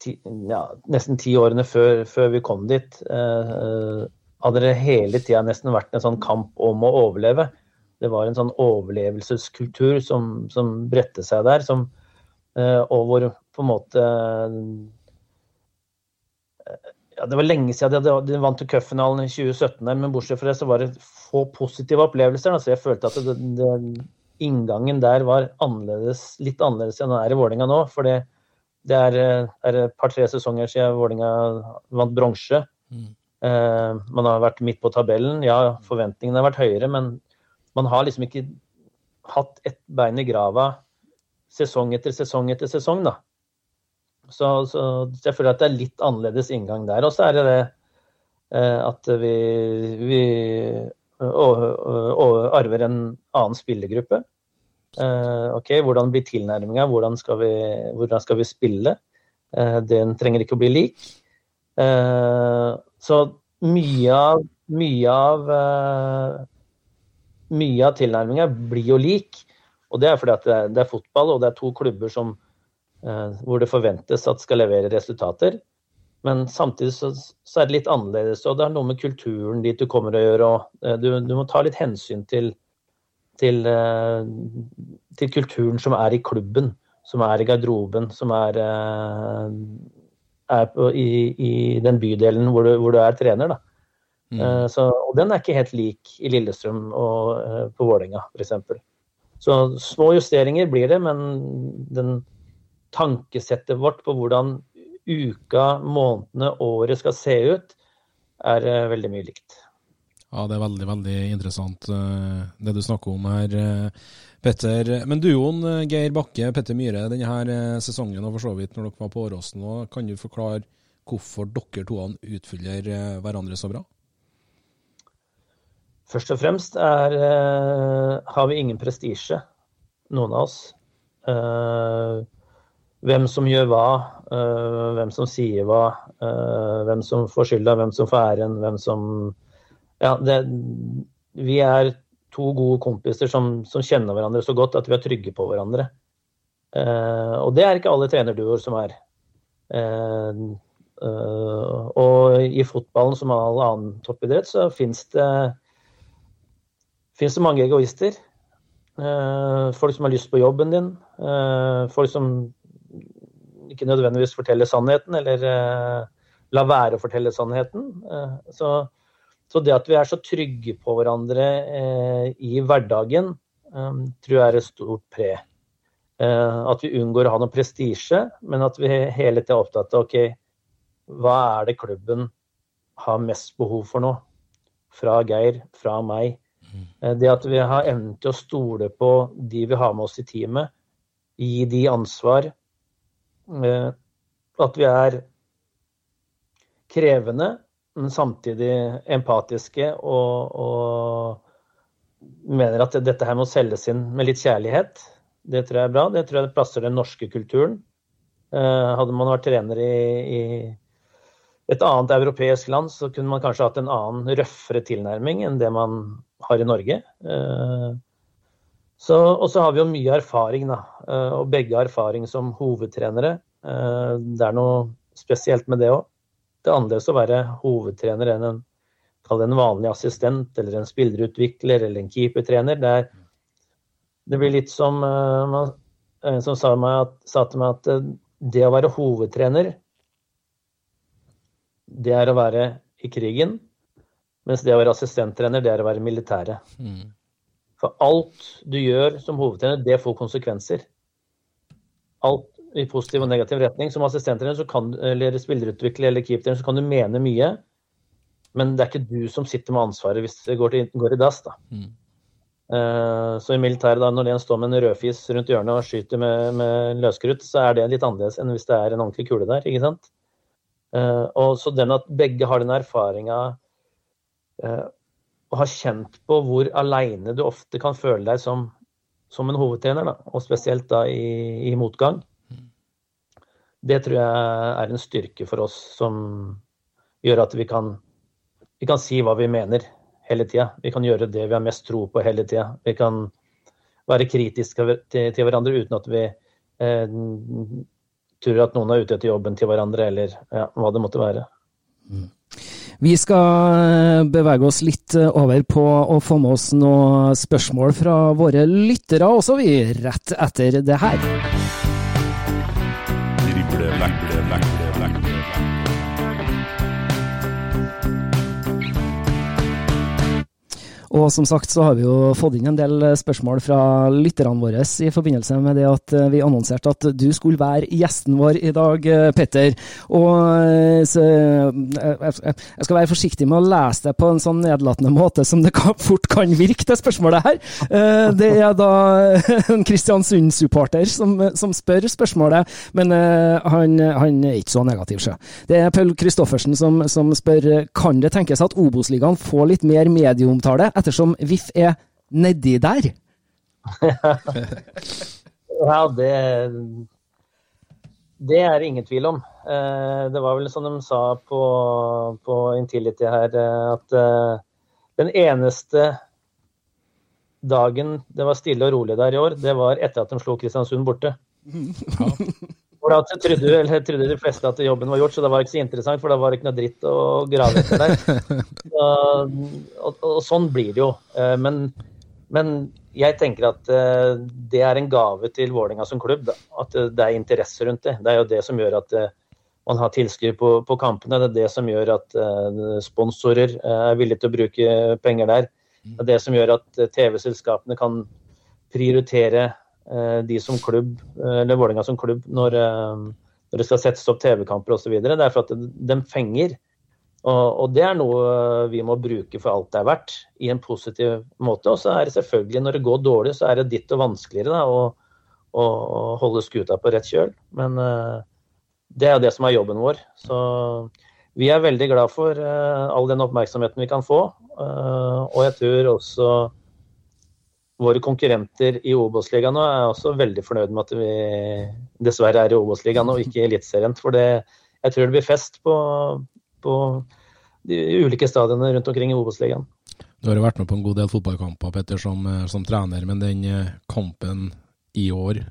ti, ja, nesten ti årene før, før vi kom dit, eh, hadde det hele tida nesten vært en sånn kamp om å overleve. Det var en sånn overlevelseskultur som, som bredte seg der, som, eh, og hvor på en måte ja, Det var lenge siden de, de vant til cupfinalen i 2017, der, men bortsett fra det så var det få positive opplevelser. Da, så jeg følte at det, det, inngangen der var annerledes, litt annerledes enn den er i Vålinga nå. For det, det er, er et par-tre sesonger siden Vålinga vant bronse. Mm. Eh, man har vært midt på tabellen. Ja, forventningene har vært høyere, men man har liksom ikke hatt ett bein i grava sesong etter sesong etter sesong, da. Så, så jeg føler at det er litt annerledes inngang der. Og så er det det eh, at vi, vi arver en annen spillergruppe. Eh, ok, Hvordan blir tilnærminga? Hvordan, hvordan skal vi spille? Eh, den trenger ikke å bli lik. Så mye av, mye av av tilnærminga blir jo lik. Og det er fordi at det er, det er fotball, og det er to klubber som, hvor det forventes at skal levere resultater. Men samtidig så, så, er det litt annerledes, og det er noe med kulturen dit du kommer å gjøre. og eh, du, du, må ta litt hensyn til, til, eh, til, kulturen som er i klubben, som er i garderoben, som er, eh, er på, i, i, den bydelen hvor du, hvor du er trener. da. Mm. Eh, Så, og den er ikke helt lik i Lillestrøm og eh, på Vålerenga f.eks. Så små justeringer blir det, men den tankesettet vårt på hvordan uka, månedene, året skal se ut, er eh, veldig mye likt. Ja, det er veldig, veldig interessant eh, det du snakker om her, eh, Petter. Men duoen Geir Bakke, Petter Myhre, denne her sesongen og for så vidt når dere var på Åråsen, nå, kan du forklare hvorfor dere toene utfyller hverandre så bra? Først og fremst er, har vi ingen prestisje, noen av oss. Hvem som gjør hva, eh, hvem som sier hva, eh, hvem som får skylda, hvem som får æren, hvem som Ja, det, vi er to gode kompiser som, som kjenner hverandre så godt at vi er trygge på hverandre. Eh, og det er ikke alle trenerduoer som er. Og i fotballen som all annen toppidrett så fins det, det mange egoister. Folk som har lyst på jobben din. Folk som ikke nødvendigvis forteller sannheten, eller la lar være å fortelle sannheten. Eh, så, så det at vi er så trygge på hverandre eh, i hverdagen, eh, tror jeg er et stort pre. Eh, at vi unngår å ha noe prestisje, men at vi hele tida er opptatt av ok, hva er det klubben har mest behov for nå? Fra Geir, fra meg. Eh, Det at vi har evnen til å stole på de vi har med oss i teamet, gi de ansvar. Eh, At vi er krevende, men samtidig empatiske og, og mener at dette her må selges inn med litt kjærlighet. Det tror jeg er bra. Det tror jeg plasser den norske kulturen. Eh, Hadde man vært trener i, i et annet europeisk land, så kunne man kanskje hatt en annen, røffere tilnærming enn det man har i Norge. Og så har vi jo mye erfaring, da. eh, Og begge har erfaring som hovedtrenere. Eh, Det er noe spesielt med det òg. Det er annerledes å være hovedtrener enn en, en vanlig assistent eller en spillerutvikler eller en keepertrener. Det, det blir litt som eh, en som sa, meg at, sa til meg at det å være hovedtrener, det er å være i krigen. Mens det å være assistenttrener, det er å være militære. Mm. For alt du gjør som hovedtrener, det får konsekvenser. Alt i positiv og negativ retning. Som assistenttrener kan, eller spillerutvikler eller keepertrener så kan du mene mye, men det er ikke du som sitter med ansvaret hvis det går, til, går i dass. da. Mm. Uh, så i militæret, da, når en står med en rødfis rundt hjørnet og skyter med, med løskrutt, så er det litt annerledes enn hvis det er en ordentlig kule der. ikke sant? Uh, og så den at begge har den erfaringa eh, og har kjent på hvor aleine du ofte kan føle deg som, som en hovedtrener, da, og spesielt da i, i motgang. Det tror jeg er en styrke for oss som gjør at vi kan, vi kan si hva vi mener hele tida. Vi kan gjøre det vi har mest tro på hele tida. Vi kan være kritiske til, til hverandre uten at vi eh, tror at noen er ute etter jobben til hverandre, eller ja, hva det måtte være. Vi skal eh, bevege oss litt eh, over på å få med oss noen spørsmål fra våre lyttere også, vi, rett etter det her. Drible, vekle, vekle, Og som sagt så har vi jo fått inn en del spørsmål fra lytterne våre i forbindelse med det at eh, vi annonserte at du skulle være gjesten vår i dag, eh, Petter. Og eh, så, jeg skal være forsiktig med å lese det på en sånn nedlatende måte som det fort kan virke, det spørsmålet her. Eh, Det er da *laughs* en Kristiansund-supporter som, som spør spørsmålet, men eh, han, han er ikke så negativ, sjø. Det er Paul Christoffersen som, som spør kan det tenkes at Obos-ligaen får litt mer medieomtale ettersom VIF er nedi der? *laughs* Ja, det Det er det ingen tvil om. Eh, Det var vel som de sa på, på Intility her, eh, at eh, den eneste dagen det var stille og rolig der i år, det var etter at de slo Kristiansund borte. *laughs* For da trodde, eller trodde de fleste at jobben var gjort, så det var ikke så interessant, for det var ikke noe dritt å grave etter der. *laughs* Så, og, og sånn blir det jo. Eh, Men, men jeg tenker at eh, det er en gave til Vålerenga som klubb. Da. At eh, det er interesse rundt det. Det er jo det som gjør at man har tilskudd på, på kampene. Det er det som gjør at sponsorer er villige til å bruke penger der. Det er det som gjør at TV-selskapene kan prioritere de som klubb, eh, eller Vålerenga som klubb, når, eh, når det skal settes opp TV-kamper osv. Det er for at de fenger. Og, og det er noe vi må bruke for alt det er verdt, i en positiv måte. Og så er det selvfølgelig, når det går dårlig, så er det ditt og vanskeligere da, å, å holde skuta på rett kjøl. Men uh, det er jo det som er jobben vår. Så vi er veldig glad for uh, all den oppmerksomheten vi kan få. Uh, og jeg tror også våre konkurrenter i Obos-ligaen nå er også veldig fornøyd med at vi dessverre er i Obos-ligaen og ikke i Eliteserien. For det, jeg tror det blir fest på, på de ulike stadionene rundt omkring i Obos-ligaen. Du har jo vært med på en god del fotballkamper, Petter, som, eh, som trener, men den eh, kampen i år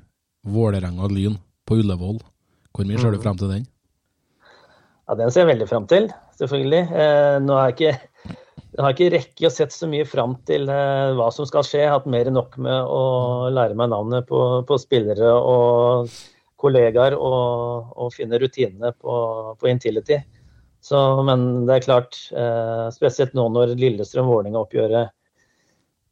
Vålerenga-Lyn på Ullevål. Hvor mye ser du frem til den? Ja, Den ser jeg veldig frem til, selvfølgelig. Eh, nå er jeg ikke, jeg har ikke rekket å sett så mye fram til eh, hva som skal skje. Jeg har hatt mer enn nok med å lære meg navnet på, på spillere og kollegaer og, og finne rutinene på, på Intility. Så, men det er klart, eh, spesielt nå når Lillestrøm-Vålerenga-oppgjøret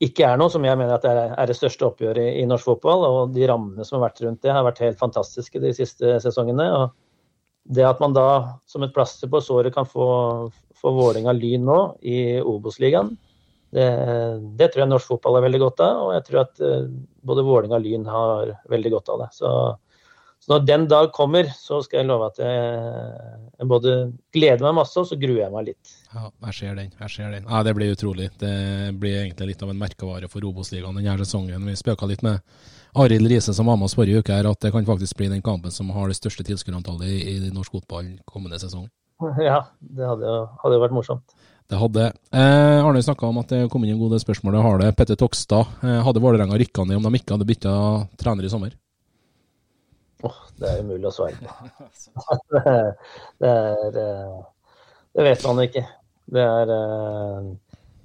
ikke er noe, som jeg mener er, er det største oppgjøret i, i, norsk fotball. Og de rammene som har vært rundt det, har vært helt fantastiske de siste sesongene. og Det at man da som et plaster på såret kan få, få Vålerenga-Lyn nå i Obos-ligaen, det, det, tror jeg norsk fotball har veldig godt av. Og jeg tror at uh, både Vålerenga og Lyn har veldig godt av det. Så så når den dag kommer, så skal jeg love at jeg, jeg både gleder meg masse, og så gruer jeg meg litt. Ja, jeg ser den. jeg ser den. Ja, Det blir utrolig. Det blir egentlig litt av en merkevare for Obos-ligaen denne sesongen. Vi spøka litt med Arild Riise som var med oss forrige uke, her, at det kan faktisk bli den kampen som har det største tilskuerantallet i, i norsk fotball kommende sesong. *laughs* Ja, det hadde jo, hadde vært morsomt. Det hadde. Eh, Arne snakka om at det kom inn en god del spørsmål. Har det. Petter Tokstad. Eh, hadde Vålerenga rykka ned om de ikke hadde bytta trener i sommer? Oh, det er umulig å svare på. *laughs* det, er, eh, det vet man ikke. Det er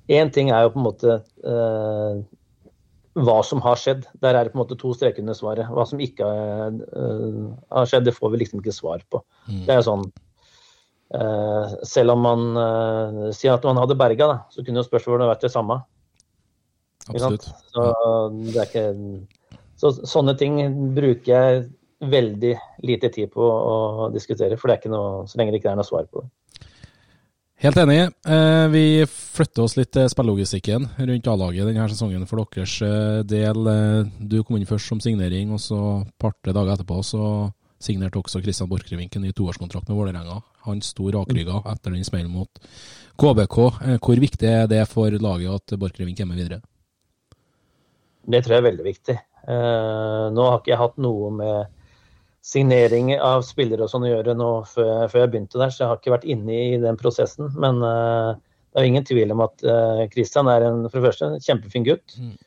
Én eh, ting er jo på en måte uh, hva som har skjedd. Der er det på en måte to streker under svaret. Hva som ikke har skjedd, det får vi liksom ikke svar på. Mm. Det er sånn uh, Selv om man sier at man hadde berga, da, så kunne jo spørsmålet vært det samme. Absolutt. Så, det er ikke, så sånne ting bruker jeg veldig lite tid på å diskutere, for det er ikke noe, så lenge det ikke er noe svar på det. Helt enig. Eh, vi flytter oss litt til spillelogistikken rundt A-laget denne sesongen for deres eh, del. Eh, du kom inn først som signering, og så et par dager etterpå så signerte også Christian Borchgrevink en ny toårskontrakt med Vålerenga. Han sto rakrygga etter den smellen mot KBK. Hvor viktig er det for laget at Borchgrevink er med videre? Det tror jeg er veldig viktig. Nå har ikke jeg hatt noe med signering av spillere og sånn å gjøre nå før, jeg begynte der, så jeg har ikke vært inne i den prosessen. Men uh, det er ingen tvil om at Kristian Christian er en, for det første, en kjempefin gutt. Mm.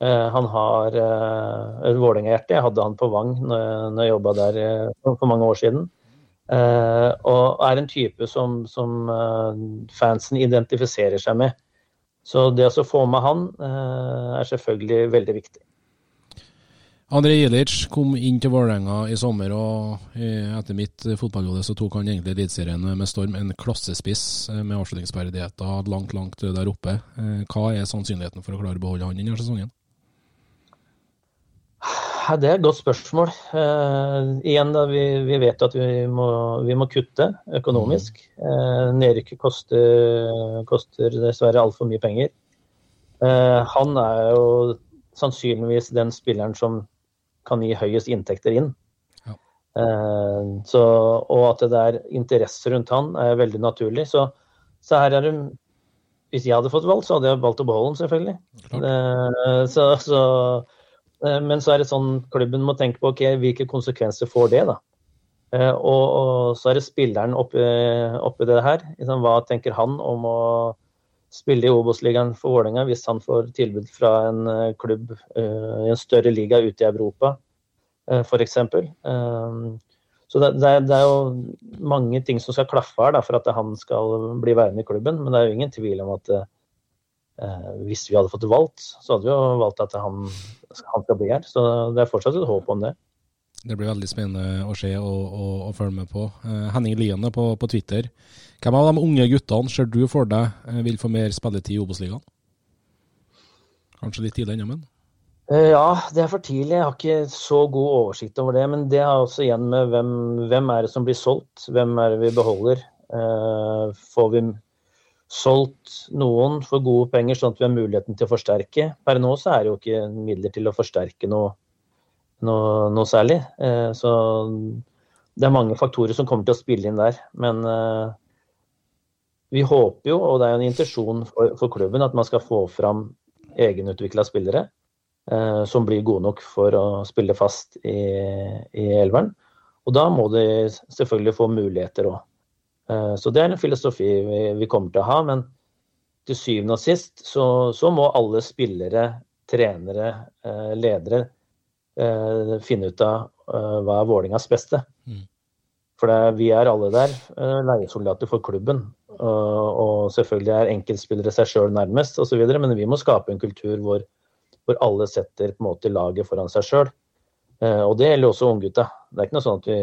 Han har et Vålerenga-hjerte. Jeg hadde han på Vang når, når jeg jobba der for mange år siden. Og er en type som, som fansen identifiserer seg med. Så det å få med han er selvfølgelig veldig viktig. André Ilic kom inn til Vålerenga i sommer, og etter mitt fotballhode så tok han egentlig Eliteserien med storm. En klassespiss med avslutningsferdigheter langt, langt der oppe. Hva er sannsynligheten for å klare å beholde han denne sesongen? Det er et godt spørsmål. Uh, igjen, da, vi, vi, vet at vi må, vi må kutte økonomisk. Uh, Nedrykket koster, koster dessverre altfor mye penger. Uh, han er jo sannsynligvis den spilleren som kan gi høyest inntekter inn. Ja. Så, og at det er interesse rundt han er veldig naturlig. Så, så, her er det Hvis jeg hadde fått valgt, så hadde jeg valgt å beholde han, selvfølgelig. Så, så, men så er det sånn klubben må tenke på ok, hvilke konsekvenser får det. da. Og, og, så er det spilleren oppi, oppi det her. Liksom, hva tenker han om å spille i Obos-ligaen for Vålerenga hvis han får tilbud fra en eh, klubb uh, i en større liga ute i Europa, uh, f.eks. Um, så det, det, er, det, er, jo mange ting som skal klaffe her da, for at han skal bli værende i klubben. Men det er jo ingen tvil om at uh, hvis vi hadde fått valgt, så hadde vi jo valgt at han, han skal bli her. Så det er fortsatt et håp om det. Det blir veldig spennende å se og, og, og følge med på. Henning Liene på, på Twitter hvem av de unge guttene ser du for deg eh, vil få mer spilletid i Obos-ligaen? Kanskje litt tidlig ennå, men? Uh, ja, det er for tidlig. Jeg har ikke så god oversikt over det. Men det har også igjen med hvem, hvem er det som blir solgt, hvem er det vi beholder. Eh, får vi solgt noen for gode penger, sånn at vi har muligheten til å forsterke? Per nå så er det jo ikke midler til å forsterke noe, noe, noe særlig. Så det er mange faktorer som kommer til å spille inn der. Men vi håper jo, og det er jo en intensjon for, for klubben, at man skal få fram egenutvikla spillere eh, som blir gode nok for å spille fast i, i elveren. Og da må de selvfølgelig få muligheter òg. Eh, så det er en filosofi vi, kommer til å ha. Men til syvende og sist så, så må alle spillere, trenere, eh, ledere eh, finne ut av hva er Vålingas beste. Mm. For det, vi er alle der leiesoldater for klubben. Og, selvfølgelig er enkeltspillere seg sjøl nærmest osv., men vi må skape en kultur hvor, hvor alle setter måte laget foran seg sjøl. Eh, og det gjelder også unggutta. Det er ikke noe sånn at vi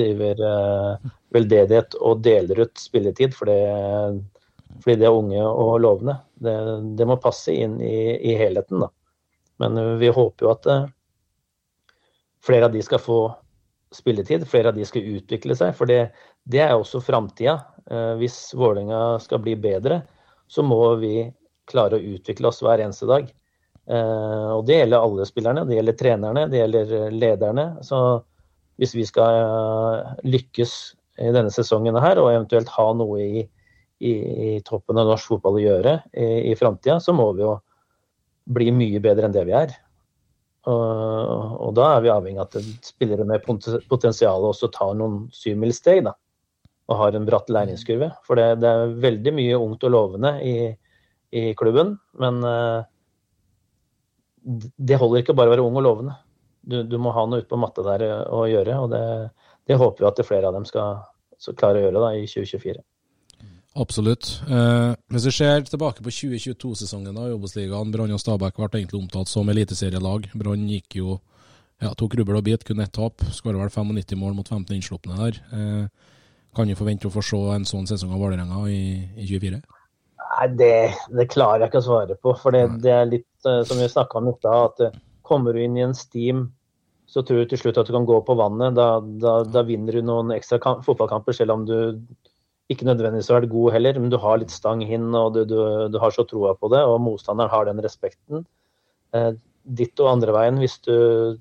driver eh, veldedighet og deler ut spilletid fordi, det, fordi de er unge og lovende. Det, det må passe inn i, i helheten, da. Men eh, vi håper jo at flere av de skal få spilletid, flere av de skal utvikle seg. For det, det er også framtida. Hvis Vålerenga skal bli bedre, så må vi klare å utvikle oss hver eneste dag. Eh, og det gjelder alle spillerne, det gjelder trenerne, det gjelder eh, lederne. Så hvis vi skal eh, lykkes i denne sesongen her, og eventuelt ha noe i, i, i toppen av norsk fotball å gjøre i, i framtida, så må vi jo bli mye bedre enn det vi er. Og, og da er vi avhengig av at spillere med pot- potensial også tar noen syvmilssteg, da. Og har en bratt læringskurve. For det, det er veldig mye ungt og lovende i, i klubben, men eh, det holder ikke bare å være ung og lovende. Du, du må ha noe ute på matta der eh, å gjøre, og det, det håper vi at flere av dem skal, skal klare å gjøre da, i 2024. Absolutt. Eh, hvis vi ser tilbake på 2022-sesongen i Obos-ligaen, Brann og Stabæk ble egentlig omtalt som eliteserielag. Brann gikk jo ja, tok rubbel og bit, kun ett tap. Skåra vel 95 mål mot 15 innslupne der. Eh, kan vi forvente å få se en sånn sesong av Vålerenga i, i 24? Nei, det, det klarer jeg ikke å svare på. For det, det er litt som vi snakka om i stad, at eh, kommer du inn i en steam, så tror du til slutt at du kan gå på vannet. Da, da, da vinner du noen ekstra kamp, fotballkamper, selv om du ikke nødvendigvis har vært god heller, men du har litt stang hin, og du, du, du har så troa på det, og motstanderen har den respekten. Eh, ditt og andre veien hvis, du,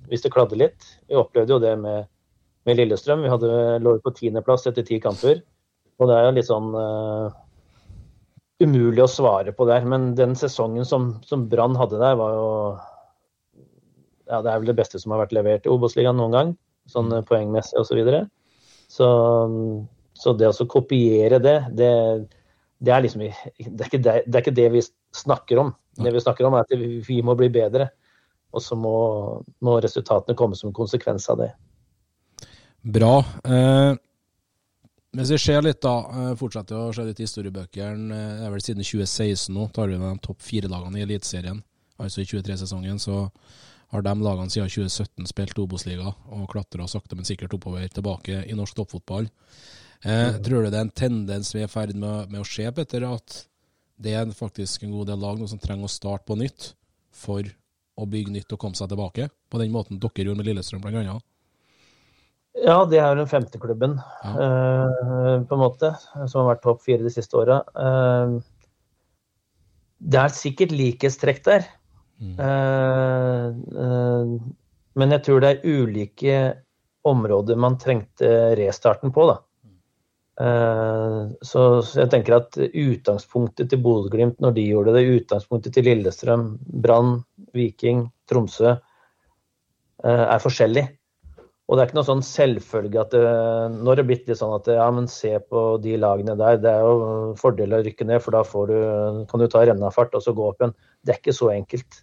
hvis det kladder litt. Vi opplevde jo det med, med Lillestrøm. Vi hadde lå på tiendeplass etter ti kamper. Og det er jo litt sånn eh, umulig å svare på der. Men den sesongen som, som Brann hadde der, var jo ja, Det er vel det beste som har vært levert i Obos-ligaen noen gang, sånn eh, poengmessig osv. Så, videre. så så det å kopiere det, det, det er liksom det er, ikke det, det er ikke det vi snakker om. Det vi snakker om, er at vi må bli bedre. Og så må, må resultatene komme som konsekvens av det. Bra. Eh, hvis vi ser litt, da, eh, fortsetter å se litt i historiebøkene. eh, Det er vel siden 2016 nå, tar vi med de topp fire lagene i Eliteserien. Altså i 23-sesongen så har de lagene siden 2017 spilt Obos-liga og klatra sakte, men sikkert oppover tilbake i norsk toppfotball. Eh, tror du det er en tendens vi er i ferd med, med å se, Petter, at det er faktisk en god del lag nå som trenger å starte på nytt for å bygge nytt og komme seg tilbake? På den måten dere gjorde med Lillestrøm, blant annet? Ja, det er jo den femte klubben, Ja. eh, på en måte, som har vært topp fire de siste åra. Eh, det er sikkert likhetstrekk der. Mm. Eh, men jeg tror det er ulike områder man trengte restarten på, da. Så, så jeg tenker at utgangspunktet til Bodø-Glimt når de gjorde det, utgangspunktet til Lillestrøm, Brann, Viking, Tromsø, er forskjellig. Og det er ikke noe sånn selvfølge at det, Nå har det blitt litt sånn at ja, men se på de lagene der. Det er jo fordel å rykke ned, for da du, kan du ta rennafart og så gå opp igjen. Det er ikke så enkelt.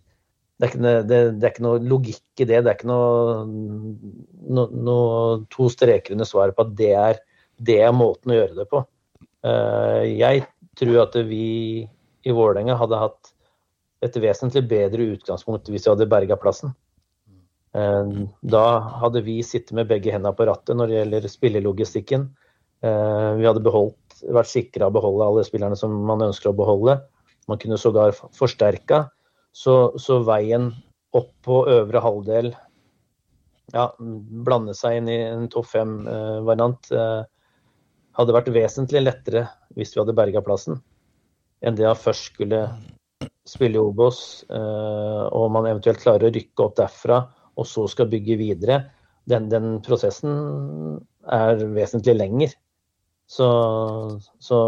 Det er ikke, det, det er ikke noe logikk i det. Det er ikke noe, no, noe to streker under svaret på at det er, det er måten å gjøre det på. Eh, Jeg tror at vi i Vålerenga hadde hatt et vesentlig bedre utgangspunkt hvis vi hadde berga plassen. Eh, Da hadde vi sittet med begge hendene på rattet når det gjelder spillelogistikken. Eh, Vi hadde beholdt, vært sikra å beholde alle spillerne som man ønsker å beholde. Man kunne sågar forsterka. Så, så veien opp på øvre halvdel, ja, blande seg inn i en topp fem-variant, hadde vært vesentlig lettere hvis vi hadde berga plassen, enn det å først skulle spille i Obos, eh, og man eventuelt klarer å rykke opp derfra, og så skal bygge videre. Den, den prosessen er vesentlig lenger. Så, så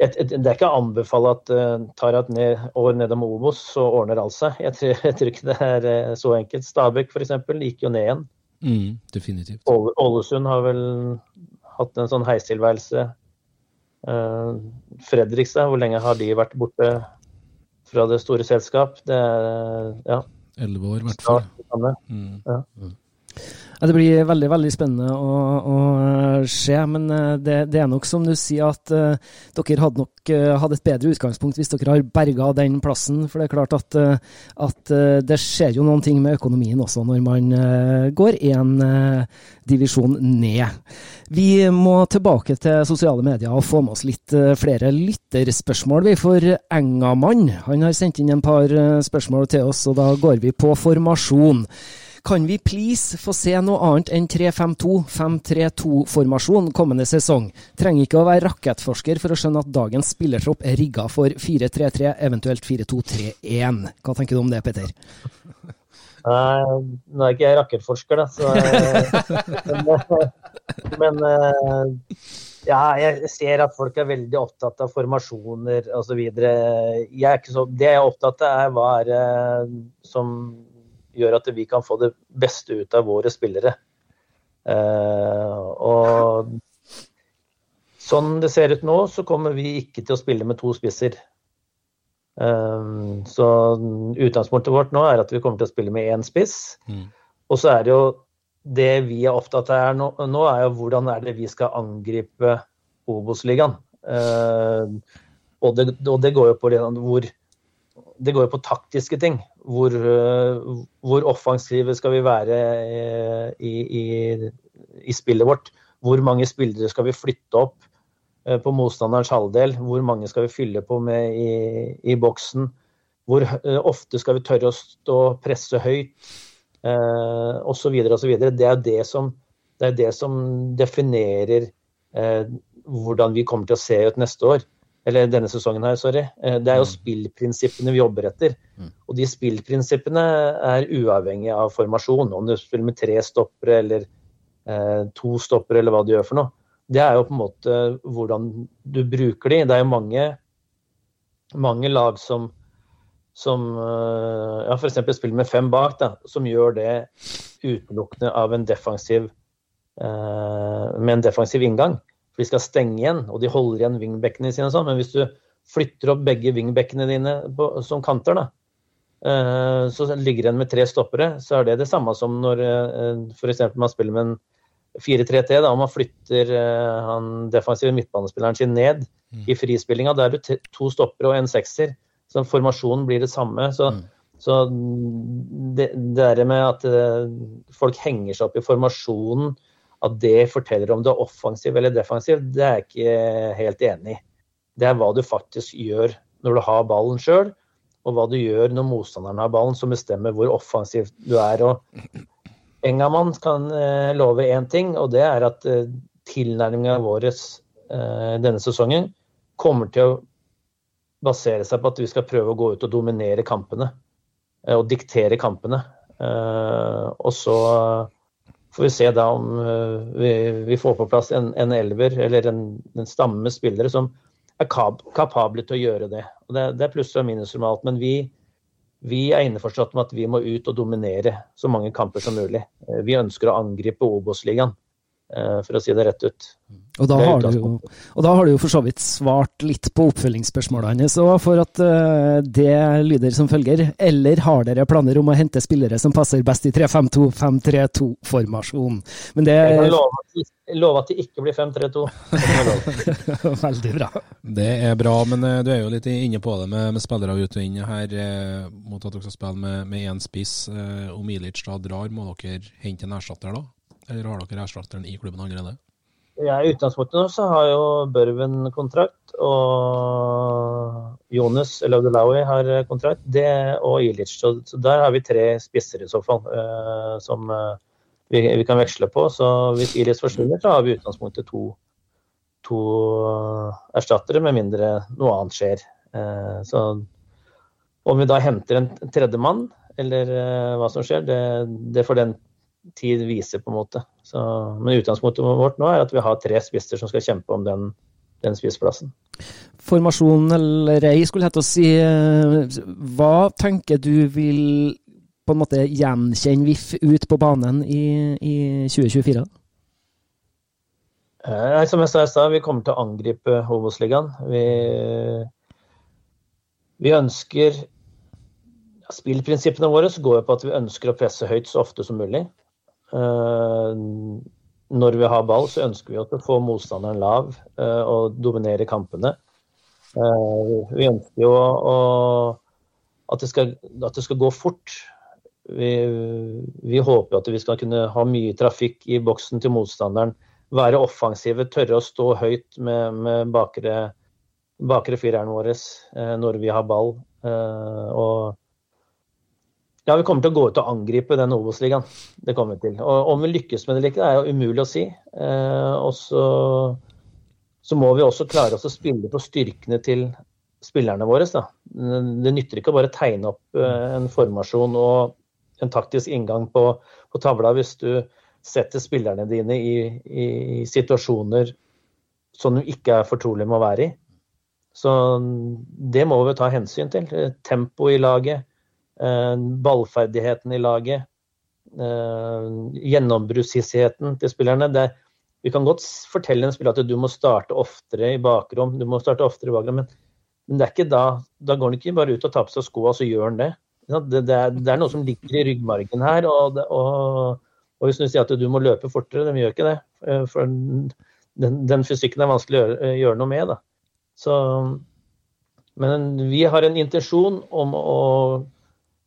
et, et, det er ikke å anbefale at uh, tar et ned, år nedom Obos, så ordner alt seg. Jeg tror, jeg tror ikke det er eh, så enkelt. Stabæk f.eks. gikk jo ned igjen. Mm, definitivt. Ålesund har vel hatt en sånn heistilværelse. Uh, Fredrikstad, hvor lenge har de vært borte fra det store selskap? Det er, ja, Elleve år, i hvert fall. Snart. Mm. Ja, det blir veldig veldig spennende å, å se, men eh, det, det, er nok som du sier at uh, dere hadde nok uh, hatt et bedre utgangspunkt hvis dere har berga den plassen. For det er klart at, uh, at det skjer jo noen ting med økonomien også når man går én divisjon ned. Vi må tilbake til sosiale medier og få med oss litt flere lytterspørsmål. Vi får Engamann han har sendt inn en par spørsmål til oss, og da går vi på formasjon. Kan vi please få se noe annet enn 3-5-2-5-3-2-formasjon kommende sesong? Trenger ikke å være rakettforsker for å skjønne at dagens spillertropp er rigga for 4-3-3, eventuelt 4-2-3-1. Hva tenker du om det, Petter? Nei, nå er ikke jeg rakettforsker, da, så *laughs* Men, men ja, jeg ser at folk er veldig opptatt av formasjoner osv. Det jeg er opptatt av, er hva er som gjør at vi kan få det beste ut av våre spillere. Uh, og sånn det ser ut nå, så kommer vi ikke til å spille med to spisser. Um, så utgangspunktet vårt nå er at vi kommer til å spille med én spiss. Mm. Og så er det jo det vi er opptatt av nå, nå, er jo hvordan er det vi skal angripe Obos-ligaen. Uh, og, og, det går jo på det, hvor det går jo på taktiske ting. Hvor, eh, hvor, offensive skal vi være eh, i, i, i, spillet vårt? Hvor mange spillere skal vi flytte opp eh, på motstanderens halvdel? Hvor mange skal vi fylle på med i, i boksen? Hvor ofte skal vi tørre å stå presse høyt? Eh, osv. osv. Det er det som, det er det som definerer eh, hvordan vi kommer til å se ut neste år eller denne sesongen her, sorry. Eh, det er jo mm. spillprinsippene vi jobber etter. Mm. Og de spillprinsippene er uavhengig av formasjon. Om du spiller med tre stoppere eller eh, to stoppere eller hva du gjør for noe. Det er jo på en måte hvordan du bruker de. Det er jo mange, mange lag som, som eh, ja, f.eks. spiller med fem bak, da, som gjør det utelukkende av en defensiv, eh, med en defensiv inngang for de skal stenge igjen, og de holder igjen wingbackene sine sånn. Men hvis du flytter opp begge wingbackene dine på, som kanter, da, uh, så ligger en med tre stoppere, så er det det samme som når uh, f.eks. man spiller med en 4-3-T, da, og man flytter uh, han defensive midtbanespilleren sin ned mm. i frispillinga. Da er du to stoppere og en sekser. Så formasjonen blir det samme. Så, mm. så det, det med at folk henger seg opp i formasjonen at det forteller om du er offensiv eller defensiv, det er jeg ikke helt enig i. Det er hva du faktisk gjør når du har ballen sjøl, og hva du gjør når motstanderen har ballen, som bestemmer hvor offensiv du er. Og Engamann kan eh, love én ting, og det er at eh, tilnærminga vår eh, denne sesongen kommer til å basere seg på at vi skal prøve å gå ut og dominere kampene. Og diktere kampene. Og så får vi se da om uh, vi, vi, får på plass en, en elver eller en, en stamme spillere som er kap kapable til å gjøre det. Og det, det er pluss og minus normalt, men vi, vi er innforstått med at vi må ut og dominere så mange kamper som mulig. Uh, vi ønsker å angripe Obos-ligaen. Eh, for å si det rett ut. Og da, har du, jo, og da har du jo for så vidt svart litt på oppfølgingsspørsmålet hans òg, for at uh, det lyder som følger. Eller har dere planer om å hente spillere som passer best i 3-5-2-5-3-2-formasjon? Men det Jeg kan love at, det love at de ikke blir 5-3-2. *laughs* Veldig bra. Det er bra, men uh, du er jo litt inne på det med, med spillere ut og inn her. Uh, mot at dere skal spille med én spiss. om Ilic da drar, må dere hente en erstatter da? Eller har dere erstatteren i klubben allerede? Ja, I utgangspunktet nå så har jo Børven kontrakt, og Jonas Laudelawi har kontrakt, det og Ilic. Så, der har vi tre spisser i så fall, uh, som uh, vi, vi, kan veksle på. Så hvis Ilic forsvinner, så har vi i utgangspunktet to, to uh, erstattere, med mindre noe annet skjer. så om vi da henter en tredjemann, eller hva som skjer, det, det får den tid viser, på en måte. Så, men utgangspunktet vårt nå er at vi har tre spisser som skal kjempe om den, den spissplassen. Formasjon eller ei, skulle til å si. Hva tenker du vil på en måte gjenkjenne VIF ut på banen i, i 2024? Eh, som jeg sa i stad, vi kommer til å angripe Obos-ligaen. Vi, vi ønsker Spillprinsippene våre går jo på at vi ønsker å presse høyt så ofte som mulig. Eh, når vi har ball, så ønsker vi å få motstanderen lav eh, og dominere kampene. Eh, vi ønsker jo å, at, det skal, at, det skal, gå fort. Vi, vi håper at vi skal kunne ha mye trafikk i boksen til motstanderen. Være offensive, tørre å stå høyt med, med bakre, bakre fireren vår når vi har ball. og ja, vi kommer til å gå ut og angripe den Obos-ligaen. Det kommer vi til. Og Om vi lykkes med det eller ikke, er jo umulig å si. Eh, og så, så, må vi også klare oss å spille på styrkene til spillerne våre. Da. Det nytter ikke å bare tegne opp eh, en formasjon og en taktisk inngang på, på tavla hvis du setter spillerne dine i, i, i situasjoner som du ikke er fortrolig med å være i. Så det må vi ta hensyn til. Tempo i laget ballferdigheten i laget, eh, gjennombruddshissigheten til spillerne. Det, vi kan godt fortelle en spiller at du må starte oftere i bakrom, du må starte oftere i bakrom, men, men det er ikke da, da går han ikke bare ut og tar på seg skoa, så gjør han det. Det, det, er, det, er, noe som ligger i ryggmargen her. Og, og, og hvis du sier at du må løpe fortere, de gjør ikke det. Eh, for den, den fysikken er vanskelig å gjøre, gjøre noe med. Da. Så, men vi har en intensjon om å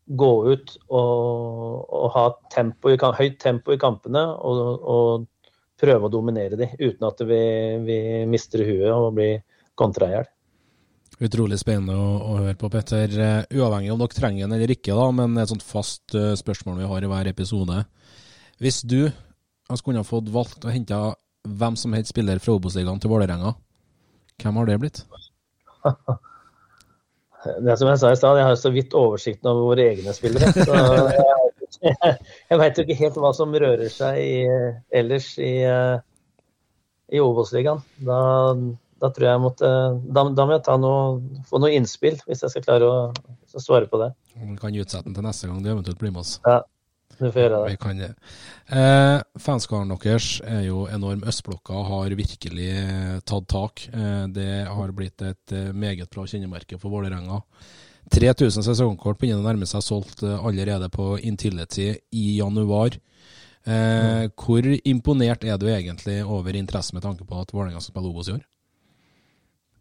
gå ut og, og ha tempo i, høyt tempo i kampene og, og, prøve å dominere de, uten at vi, vi mister huet og blir kontra i hjel. Utrolig spennende å, å, høre på, Petter. Uh, uavhengig om dere trenger den eller ikke, da, men et sånt fast uh, spørsmål vi har i hver episode. Hvis du skulle ha fått valgt å hente hvem som helst spiller fra Obos-ligaen til Vålerenga, hvem har det blitt? *laughs* det som jeg sa i stad, jeg har så vidt oversikten over våre egne spillere. Så *laughs* jeg, jeg veit jo ikke helt hva som rører seg i, ellers i, i Obos-ligaen. Da, da, tror jeg måtte, da, da må jeg noe, få noe innspill, hvis jeg skal klare å, å svare på det. Vi kan utsette den til neste gang du eventuelt blir med oss. Ja, du får gjøre det. Vi kan det. Eh, Fanskaren deres er jo enorm. Østblokka har virkelig eh, tatt tak. Eh, det har blitt et eh, meget bra kjennemerke for Vålerenga. 3000 sesongkort begynner å nærme seg solgt eh, allerede på Intility i januar. Eh, mm. Hvor imponert er du egentlig over interesse med tanke på at Vålerenga skal spille Obos i år?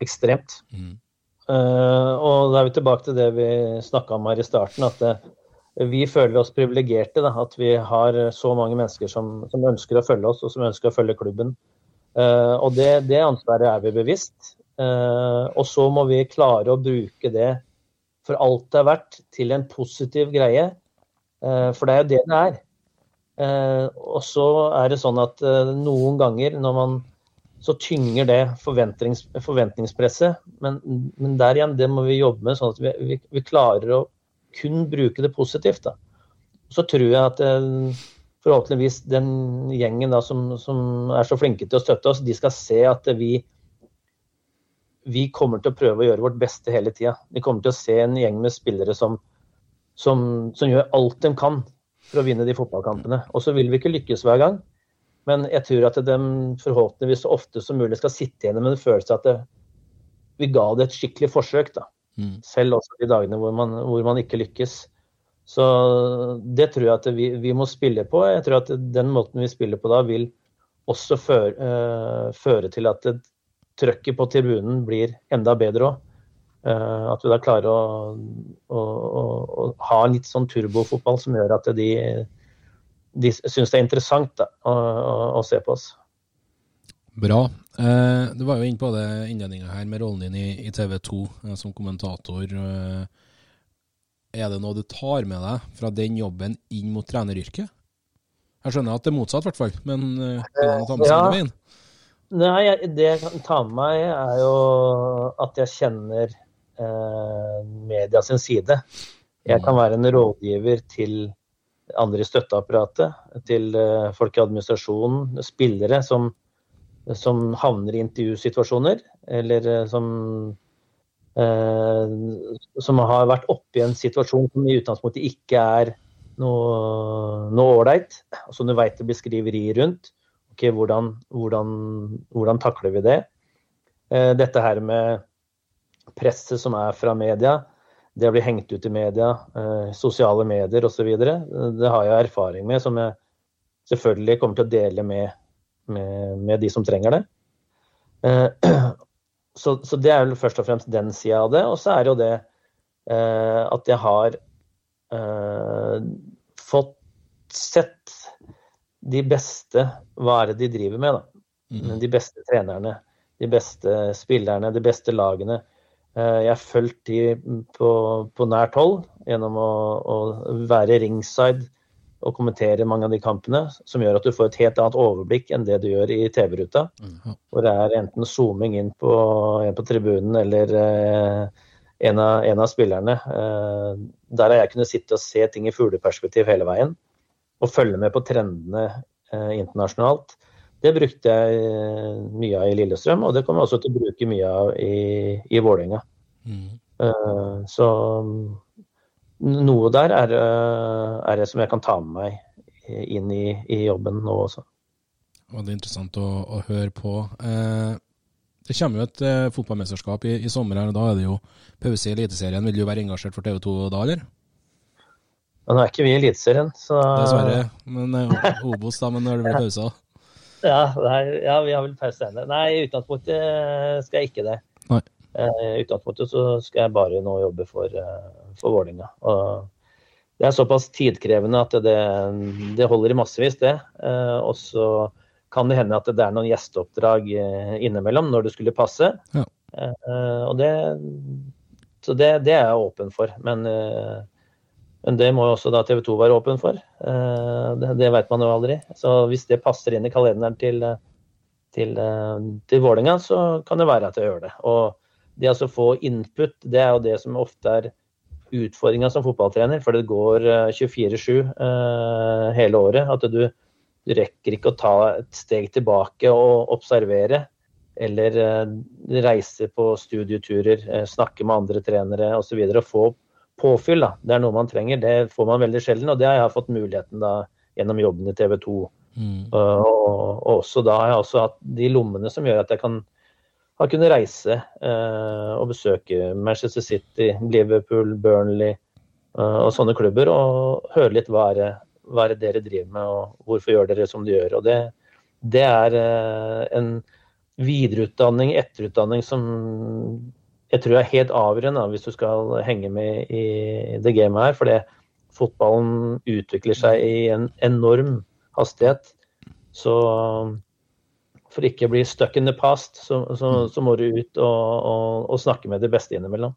Ekstremt. Mm. og da er vi tilbake til det vi snakka om her i starten. at det vi føler oss privilegerte. At vi har så mange mennesker som, som, ønsker å følge oss, og som ønsker å følge klubben. Uh, og det, det, ansvaret er vi bevisst. Uh, og så må vi klare å bruke det for alt det er verdt, til en positiv greie. Uh, for det er jo det det er. og så er det sånn at noen ganger når man så tynger det forventnings, forventningspresset. Men, men, der igjen, det må vi jobbe med, sånn at vi, vi, vi klarer å kun bruke det positivt. Da. Så tror jeg at eh, forhåpentligvis den gjengen da, som, som, er så flinke til å støtte oss, de skal se at vi, vi kommer til å prøve å gjøre vårt beste hele tida. Vi kommer til å se en gjeng med spillere som, som, som gjør alt de kan for å vinne de fotballkampene. Og så vil vi ikke lykkes hver gang, men jeg tror at de forhåpentligvis så ofte som mulig skal sitte igjen med en følelse at det, vi ga det et skikkelig forsøk. da. Mm. Selv også de dagene hvor man, hvor man, ikke lykkes. Så det tror jeg at vi, vi, må spille på. Jeg tror at den måten vi spiller på da, vil også føre, uh, føre til at trøkket på tribunen blir enda bedre òg. Uh, eh, at vi da klarer å, å, å, å, ha litt sånn turbofotball som gjør at de, de syns det er interessant da, å, se på oss. Bra. Eh, du var jo inne på det innledninga her med rollen din i, i TV 2 eh, som kommentator. Eh, er det noe du tar med deg fra den jobben inn mot treneryrket? Jeg skjønner at det er motsatt, i hvert fall, men eh, kan du ta med seg ja. veien? Nei, det jeg kan ta med meg, er jo at jeg kjenner eh, media sin side. Jeg kan være en rådgiver til andre i støtteapparatet, til eh, folk i administrasjonen, spillere som som havner i intervjusituasjoner, eller eh, som, eh, som har vært oppe i en situasjon som i utgangspunktet ikke er noe ålreit, som du veit det blir skriveri rundt. Ok, hvordan, hvordan, hvordan, takler vi det? Eh, dette her med presset som er fra media. det å bli hengt ut i media, eh, sosiale medier osv. Det har jeg erfaring med, som jeg selvfølgelig kommer til å dele med, med, med de som trenger det. Eh, *clears throat* så, så, det er vel først og fremst den sida av det. Og så er det jo det eh, at jeg har eh, fått sett de beste Hva er det de driver med, da? Mm. De beste trenerne, de beste spillerne, de beste lagene. Eh, jeg har fulgt de på, på nært hold gjennom å, å, være ringside og kommentere mange av de kampene, som gjør at du får et helt annet overblikk enn det du gjør i TV-ruta. Mm. Hvor det er enten zooming inn på, en på tribunen eller eh, en, av, en, av, spillerne. Eh, der har jeg kunnet sitte og se ting i fugleperspektiv hele veien, og følge med på trendene eh, internasjonalt. Det brukte jeg eh, mye av i Lillestrøm, og det kommer jeg også til å bruke mye av i, i Vålerenga. Mm. Uh, så noe der er, uh, er, det som jeg kan ta med meg inn i, i jobben nå også. Det er interessant å, å høre på. Eh, det kommer jo et eh, fotballmesterskap i, i, sommer, her, og da er det jo pause i Eliteserien. Vil du være engasjert for TV 2 da, eller? nå er ikke vi i Eliteserien, så Dessverre. Men Obos, da. Men når det blir pause? *laughs* Ja, er, ja, vi har vel pause ennå. Nei, i utgangspunktet eh, skal jeg ikke det. Nei. Eh, I utgangspunktet så skal jeg bare nå jobbe for, eh, for Vålinga. Det er såpass tidkrevende at det, det holder i massevis, det. Og så kan det hende at det er noen gjesteoppdrag innimellom når det skulle passe. Ja. Og det, så det, det, er jeg åpen for. Men men det må jo også da TV 2 være åpen for. Eh, det, det vet man jo aldri. Så hvis det passer inn i kalenderen til, til, eh, til Vålerenga, så kan det være at jeg gjør det. Og det å få input, det er jo det som ofte er utfordringa som fotballtrener. For det går 24-7 eh, hele året. At du, du, rekker ikke å ta et steg tilbake og observere. Eller reise på studieturer, snakke med andre trenere osv. Og, så og få påfyll. Da. Det er noe man trenger. Det får man veldig sjelden, og det har jeg fått muligheten da gjennom jobben i TV 2. Mm. Uh, og, og, også da har jeg også hatt de lommene som gjør at jeg kan har kunnet reise uh, og besøke Manchester City, Liverpool, Burnley uh, og sånne klubber, og høre litt hva er, det, hva er det dere driver med, og hvorfor gjør dere som de gjør. Og det, det er en videreutdanning, etterutdanning, som jeg tror er helt avgjørende hvis du skal henge med i det gamet her. For fotballen utvikler seg i en enorm hastighet. Så for ikke å bli stuck in the past, så, så, mm. så må du ut og, og, og, snakke med de beste innimellom.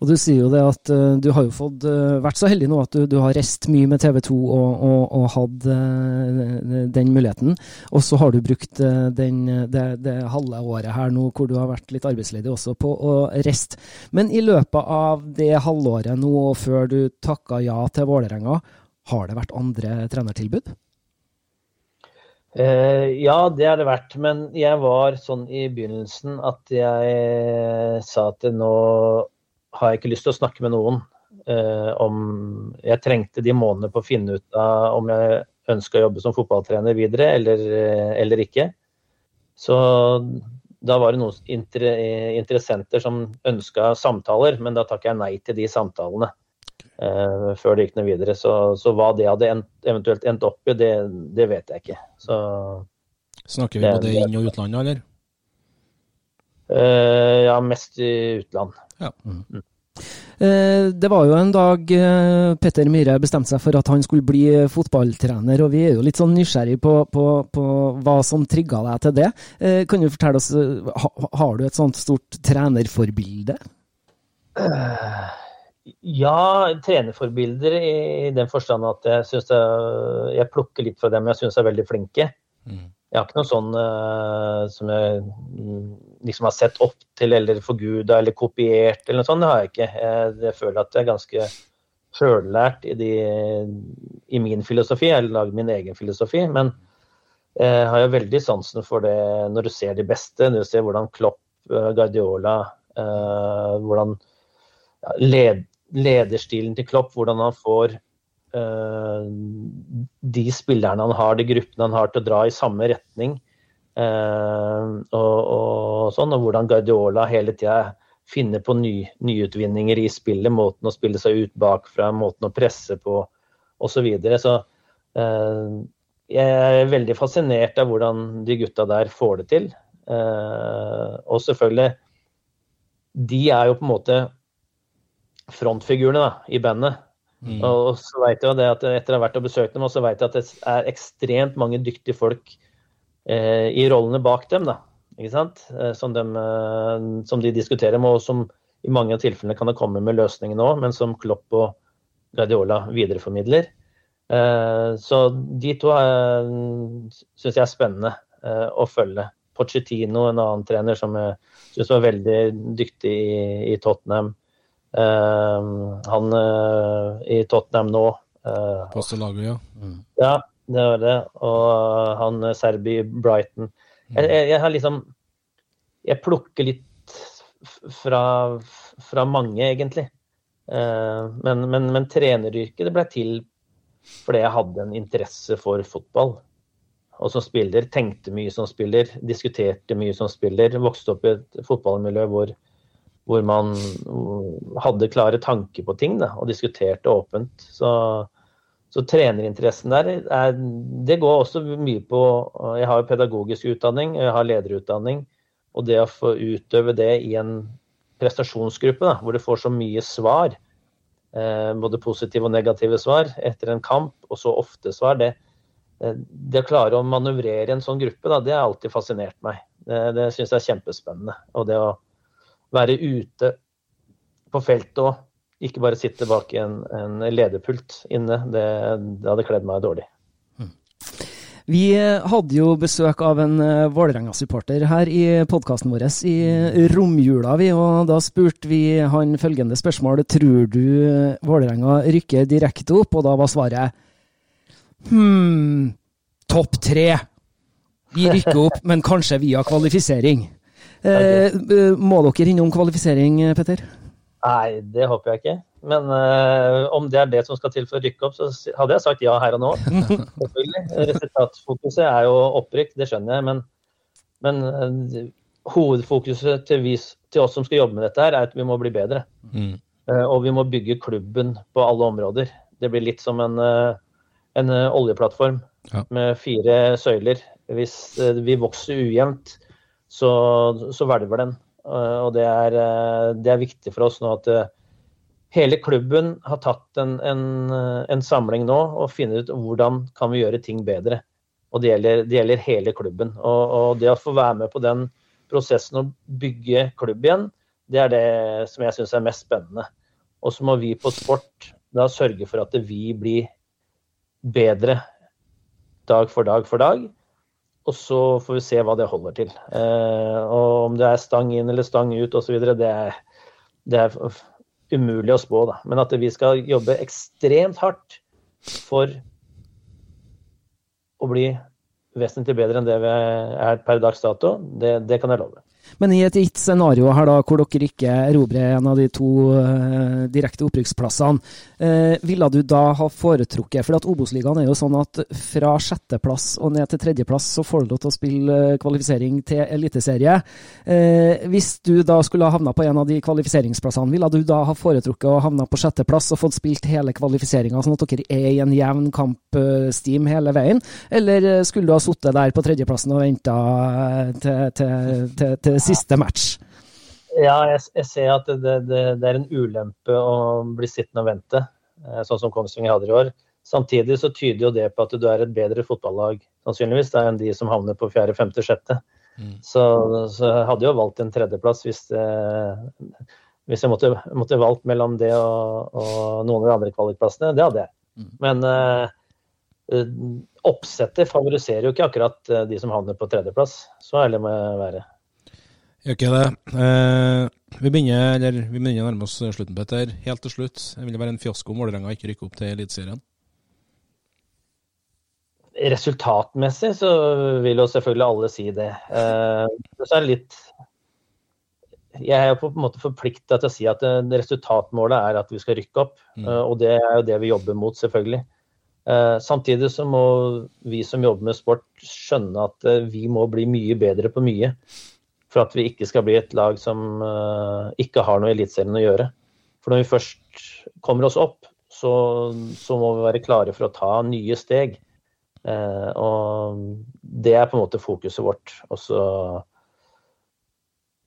Og Du sier jo det at uh, du har jo fått uh, vært så heldig nå at du, du har reist mye med TV 2 og, og hatt uh, den muligheten. Og så har du brukt den, det, det, halve året her nå hvor du har vært litt arbeidsledig også, på å reist. Men i løpet av det halvåret nå og før du takka ja til Vålerenga, har det vært andre trenertilbud? Uh, ja, det har det vært. Men jeg var sånn i begynnelsen at jeg sa at nå har jeg ikke lyst til å snakke med noen uh, om Jeg trengte de månedene på å finne ut av om jeg ønska å jobbe som fotballtrener videre eller, eller, ikke. Så da var det noen inter interessenter som ønska samtaler, men da takket jeg nei til de samtalene uh, før det gikk noe videre. Så, så hva det hadde endt, eventuelt endt opp i, det, det, vet jeg ikke. Så, Snakker vi både inn- og utlandet, eller? Uh, ja, mest i utland. Ja. Mm. mm. Eh, det var jo en dag Petter Myhre bestemte seg for at han skulle bli fotballtrener, og vi er jo litt sånn nysgjerrig på, på, på hva som trigga deg til det. Kan du fortelle oss, har du et sånt stort trenerforbilde? Ja, trenerforbilder i den forstand at jeg syns jeg plukker litt fra dem jeg syns er veldig flinke. Mm. Jeg har ikke noe sånn uh, som jeg mm, liksom har sett opp til eller forguda eller kopiert eller noe sånt. Det har jeg ikke. Jeg, jeg føler at jeg er ganske sjøllært i, de, i min filosofi. Jeg har lagd min egen filosofi. Men jeg har jo veldig sansen for det når du ser de beste. Når du ser hvordan Klopp, eh, Guardiola, uh, hvordan led, lederstilen til Klopp, hvordan han får uh, de spillerne han har, de gruppene han har, til å dra i samme retning. Uh, og, og, sånn, og hvordan Guardiola hele tida finner på ny, nyutvinninger i spillet. Måten å spille seg ut bakfra, måten å presse på osv. Så, videre. så uh, jeg er veldig fascinert av hvordan de gutta der får det til. Og selvfølgelig De er jo på en måte frontfigurene da, i bandet. Mm. Og så vet jeg det at etter å ha vært og besøkt dem, så vet jeg at det er ekstremt mange dyktige folk eh, i rollene bak dem. da, ikke sant? Eh, som, de, eh, som de diskuterer med, og som i mange av tilfellene kan ha kommet med løsninger nå, men som Klopp og Guardiola videreformidler. Eh, så de to uh, syns jeg er spennende å følge. Pochettino, en annen trener som jeg syns var veldig dyktig i, i Tottenham. Han i Tottenham nå Postelaget, ja. Mm. Ja, det var det. Og han Serbi Brighton. Jeg, jeg, jeg, har liksom Jeg plukker litt fra, fra mange, egentlig. men, men, men treneryrket det ble til fordi jeg hadde en interesse for fotball. Og som spiller tenkte mye som spiller, diskuterte mye som spiller. Vokste opp i et fotballmiljø hvor, hvor man hadde klare tanker på ting da, og diskuterte åpent. Så, så trenerinteressen der er, Det går også mye på Jeg har jo pedagogisk utdanning, jeg har lederutdanning. Og det å få utøve det i en prestasjonsgruppe da, hvor du får så mye svar, Eh, både positive og negative svar etter en kamp, og så ofte svar. Det, eh, det å klare å manøvrere en sånn gruppe, da, det har alltid fascinert meg. Det, det syns jeg er kjempespennende. Og det å være ute på feltet og ikke bare sitte bak en, en lederpult inne, det, det hadde kledd meg dårlig. Vi hadde jo besøk av en uh, Vålerenga-supporter her i podkasten vår i romjula, vi, og da spurte vi han følgende spørsmål. Tror du Vålerenga rykker direkte opp? Og da var svaret hm, topp tre. Vi rykker opp, *laughs* men kanskje via kvalifisering. Eh, må dere innom kvalifisering, Petter? Nei, det håper jeg ikke. Men uh, om det er det som skal til for å rykke opp, så hadde jeg sagt ja her og nå. *laughs* Resultatfokuset er jo opprykk, det skjønner jeg. Men, men uh, hovedfokuset til, vis, til, oss som skal jobbe med dette, her, er at vi må bli bedre. Mm. Uh, og vi må bygge klubben på alle områder. Det blir litt som en, en oljeplattform ja. med fire søyler. Hvis vi vokser ujevnt, så, så hvelver den. og det er, det er, viktig for oss nå at hele klubben har tatt en, en, en, samling nå og finner ut hvordan kan vi gjøre ting bedre. Og det gjelder, det gjelder hele klubben. Og, og, det å få være med på den prosessen å bygge klubb igjen, det er det som jeg syns er mest spennende. Og så må vi på sport da sørge for at vi blir bedre dag for dag for dag. Og så får vi se hva det holder til. Eh, og om det er stang inn eller stang ut osv., det, det er umulig å spå, da. Men at vi skal jobbe ekstremt hardt for å bli vesentlig bedre enn det vi er per dags dato, det, det kan jeg love. Men i et gitt scenario her da, hvor dere ikke erobrer en av de to uh, direkte opprykksplassene, uh, ville du da ha foretrukket For Obos-ligaen er jo sånn at fra sjetteplass og ned til tredjeplass så får du lov til å spille uh, kvalifisering til eliteserie. hvis du da skulle ha havna på en av de kvalifiseringsplassene, ville du da ha foretrukket å havna på sjetteplass og fått spilt hele kvalifiseringa, sånn at dere er i en jevn kampstim hele veien? Eller skulle du ha sittet der på tredjeplassen og venta til, til, til, til siste match. Ja, jeg, jeg ser at det, det, det, er en ulempe å bli sittende og vente, eh, sånn som Kongsvinger hadde i år. Samtidig så tyder jo det på at du er et bedre fotballag sannsynligvis enn de som havner på fjerde, femte, sjette. Mm. Så, så, jeg hadde jo valgt en tredjeplass hvis, eh, hvis jeg måtte, måtte, valgt mellom det og, og noen av de andre kvalikplassene. Det hadde jeg. Mm. Men eh, eh oppsettet favoriserer jo ikke akkurat de som havner på tredjeplass. Så ærlig må jeg være. Gjør ikke det. Eh, vi, begynner, eller, vi begynner å nærme oss slutten, Petter. Helt til slutt, vil det være en fiasko om Vålerenga ikke rykker opp til Eliteserien? Resultatmessig så vil jo selvfølgelig alle si det. Eh, så er det litt Jeg er på en måte forplikta til å si at resultatmålet er at vi skal rykke opp. Mm. Eh, og det er jo det vi jobber mot, selvfølgelig. Eh, samtidig så må vi som jobber med sport skjønne at eh, vi må bli mye bedre på mye. For at vi ikke skal bli et lag som uh, ikke har noe i Eliteserien å gjøre. For når vi først kommer oss opp, så, så, må vi være klare for å ta nye steg. Uh, og det er på en måte fokuset vårt. Og så,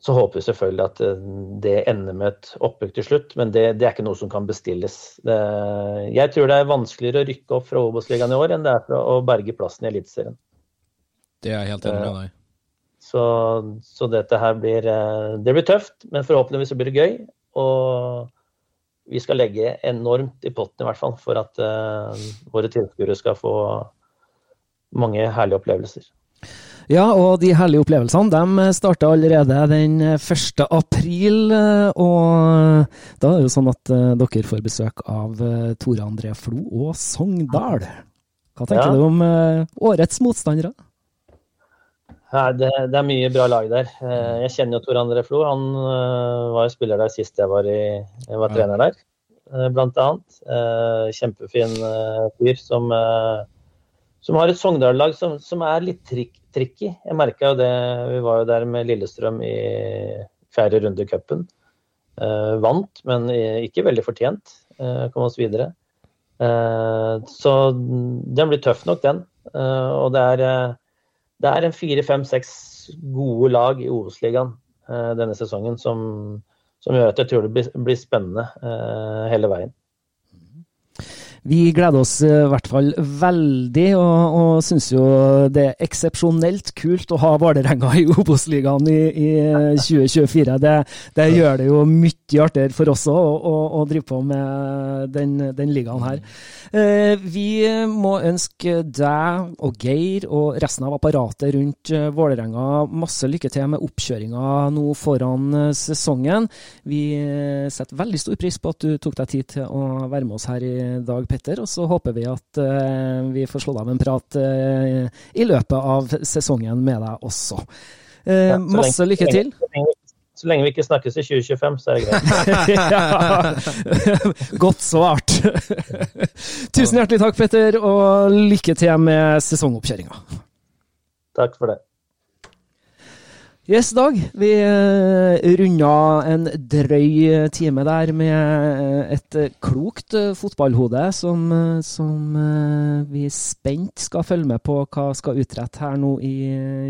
så håper vi selvfølgelig at det ender med et oppbygg til slutt, men det, det er ikke noe som kan bestilles. Det, jeg tror det er vanskeligere å rykke opp fra Obos-ligaen i år enn det er for å berge plassen i Eliteserien. Det er jeg helt enig med deg så, så, dette her blir eh, Det blir tøft, men forhåpentligvis blir det gøy. Og vi skal legge enormt i potten, i hvert fall, for at uh, våre tilskuere skal få mange herlige opplevelser. Ja, og de herlige opplevelsene de starta allerede den 1. april. Eh, og da er det jo sånn at dere får besøk av Tore André Flo og Sogndal. Hva tenker ja. du om årets motstandere? Nei, det, det, er mye bra lag der. Eh, jeg kjenner jo Tor André Flo. Han uh, var jo spiller der sist jeg var, i, jeg var trener der, uh, blant annet. Kjempefin fyr som, som, har et Sogndal-lag som, som, er litt trik, tricky. Jeg merka jo det. Vi var jo der med Lillestrøm i fjerde runde i cupen. vant, men ikke veldig fortjent. kom oss videre. så den blir tøff nok, den. og det er det er en fire, fem, seks gode lag i Obos-ligaen eh, denne sesongen som, som, gjør at jeg tror det blir, blir spennende eh, hele veien. Vi gleder oss eh, i hvert fall veldig, og, og syns jo det er eksepsjonelt kult å ha Vålerenga i Obos-ligaen i, i, 2024. Det, det, gjør det jo mye artigere for oss òg å, å, drive på med den, den ligaen her. Eh, vi må ønske deg og Geir og resten av apparatet rundt eh, Vålerenga masse lykke til med oppkjøringa nå foran sesongen. Vi setter veldig stor pris på at du tok deg tid til å være med oss her i dag. Petter, og så håper vi at uh, vi får slått av en prat uh, i løpet av sesongen med deg også. Uh, ja, masse lenge, lykke til. Så lenge vi ikke snakkes i 2025, så er det greit. *laughs* Godt svart. Tusen hjertelig takk, Petter, og lykke til med sesongoppkjøringa. Takk for det. Yes, Dag. Vi uh, runda en drøy time der med eh, et klokt fotballhode som, som vi spent skal følge med på hva skal utrette her nå i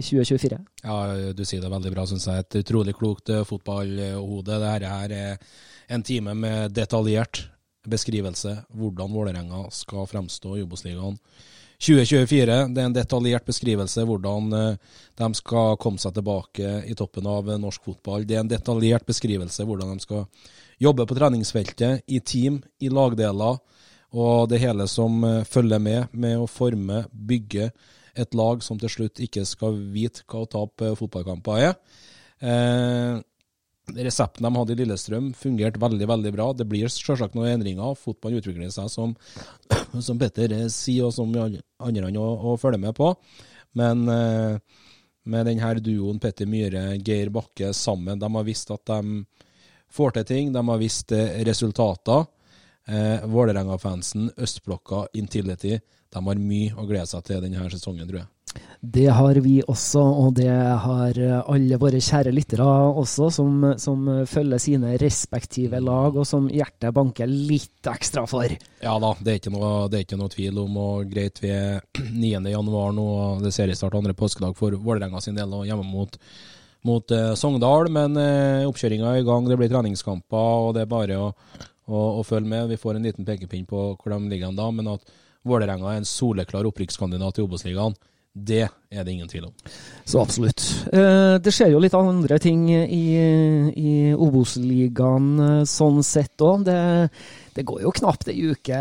2024. Ja, du sier det veldig bra, syns jeg. Et utrolig klokt fotballhode. Dette er en time med detaljert beskrivelse hvordan Vålerenga skal fremstå i Obos-ligaen 2024. Det er en detaljert beskrivelse hvordan eh, de skal komme seg tilbake i toppen av eh, norsk fotball. Det er en detaljert beskrivelse hvordan de skal jobbe på treningsfeltet, i team, i lagdeler, og det hele som eh, følger med med å forme, bygge et lag som til slutt ikke skal vite hva å tape fotballkamper er. Resepten de hadde i Lillestrøm, fungerte veldig veldig bra. Det blir selvsagt noen endringer. Fotballen utvikler seg, som, *clears throat* som Petter sier, og som andre å, følge med på. Men eh, med denne duoen Petter Myhre, Geir Bakke sammen, de har visst at de får til ting. De har visst resultater. Eh, Vålerenga-fansen, Østblokka, Intility, de har mye å glede seg til denne sesongen, tror jeg. Det har vi også, og det har alle våre kjære lyttere også, som, som, følger sine respektive lag, og som hjertet banker litt ekstra for. Ja da, det er ikke noe, er ikke noe tvil om. og Greit, vi er *clears throat* 9. januar nå, og det seriestart andre påskedag for Vålerenga sin del, og hjemme mot, mot uh, Sogndal. Men uh, oppkjøringa er i gang, det blir treningskamper, og det er bare å, å, å følge med. Vi får en liten pekepinn på hvor de ligger da, men at Vålerenga er en soleklar opprykkskandidat i Obos-ligaen det er det ingen tvil om. Så absolutt. Eh, det skjer jo litt andre ting i, i Obos-ligaen eh, sånn sett òg. Det, det, går jo knapt ei uke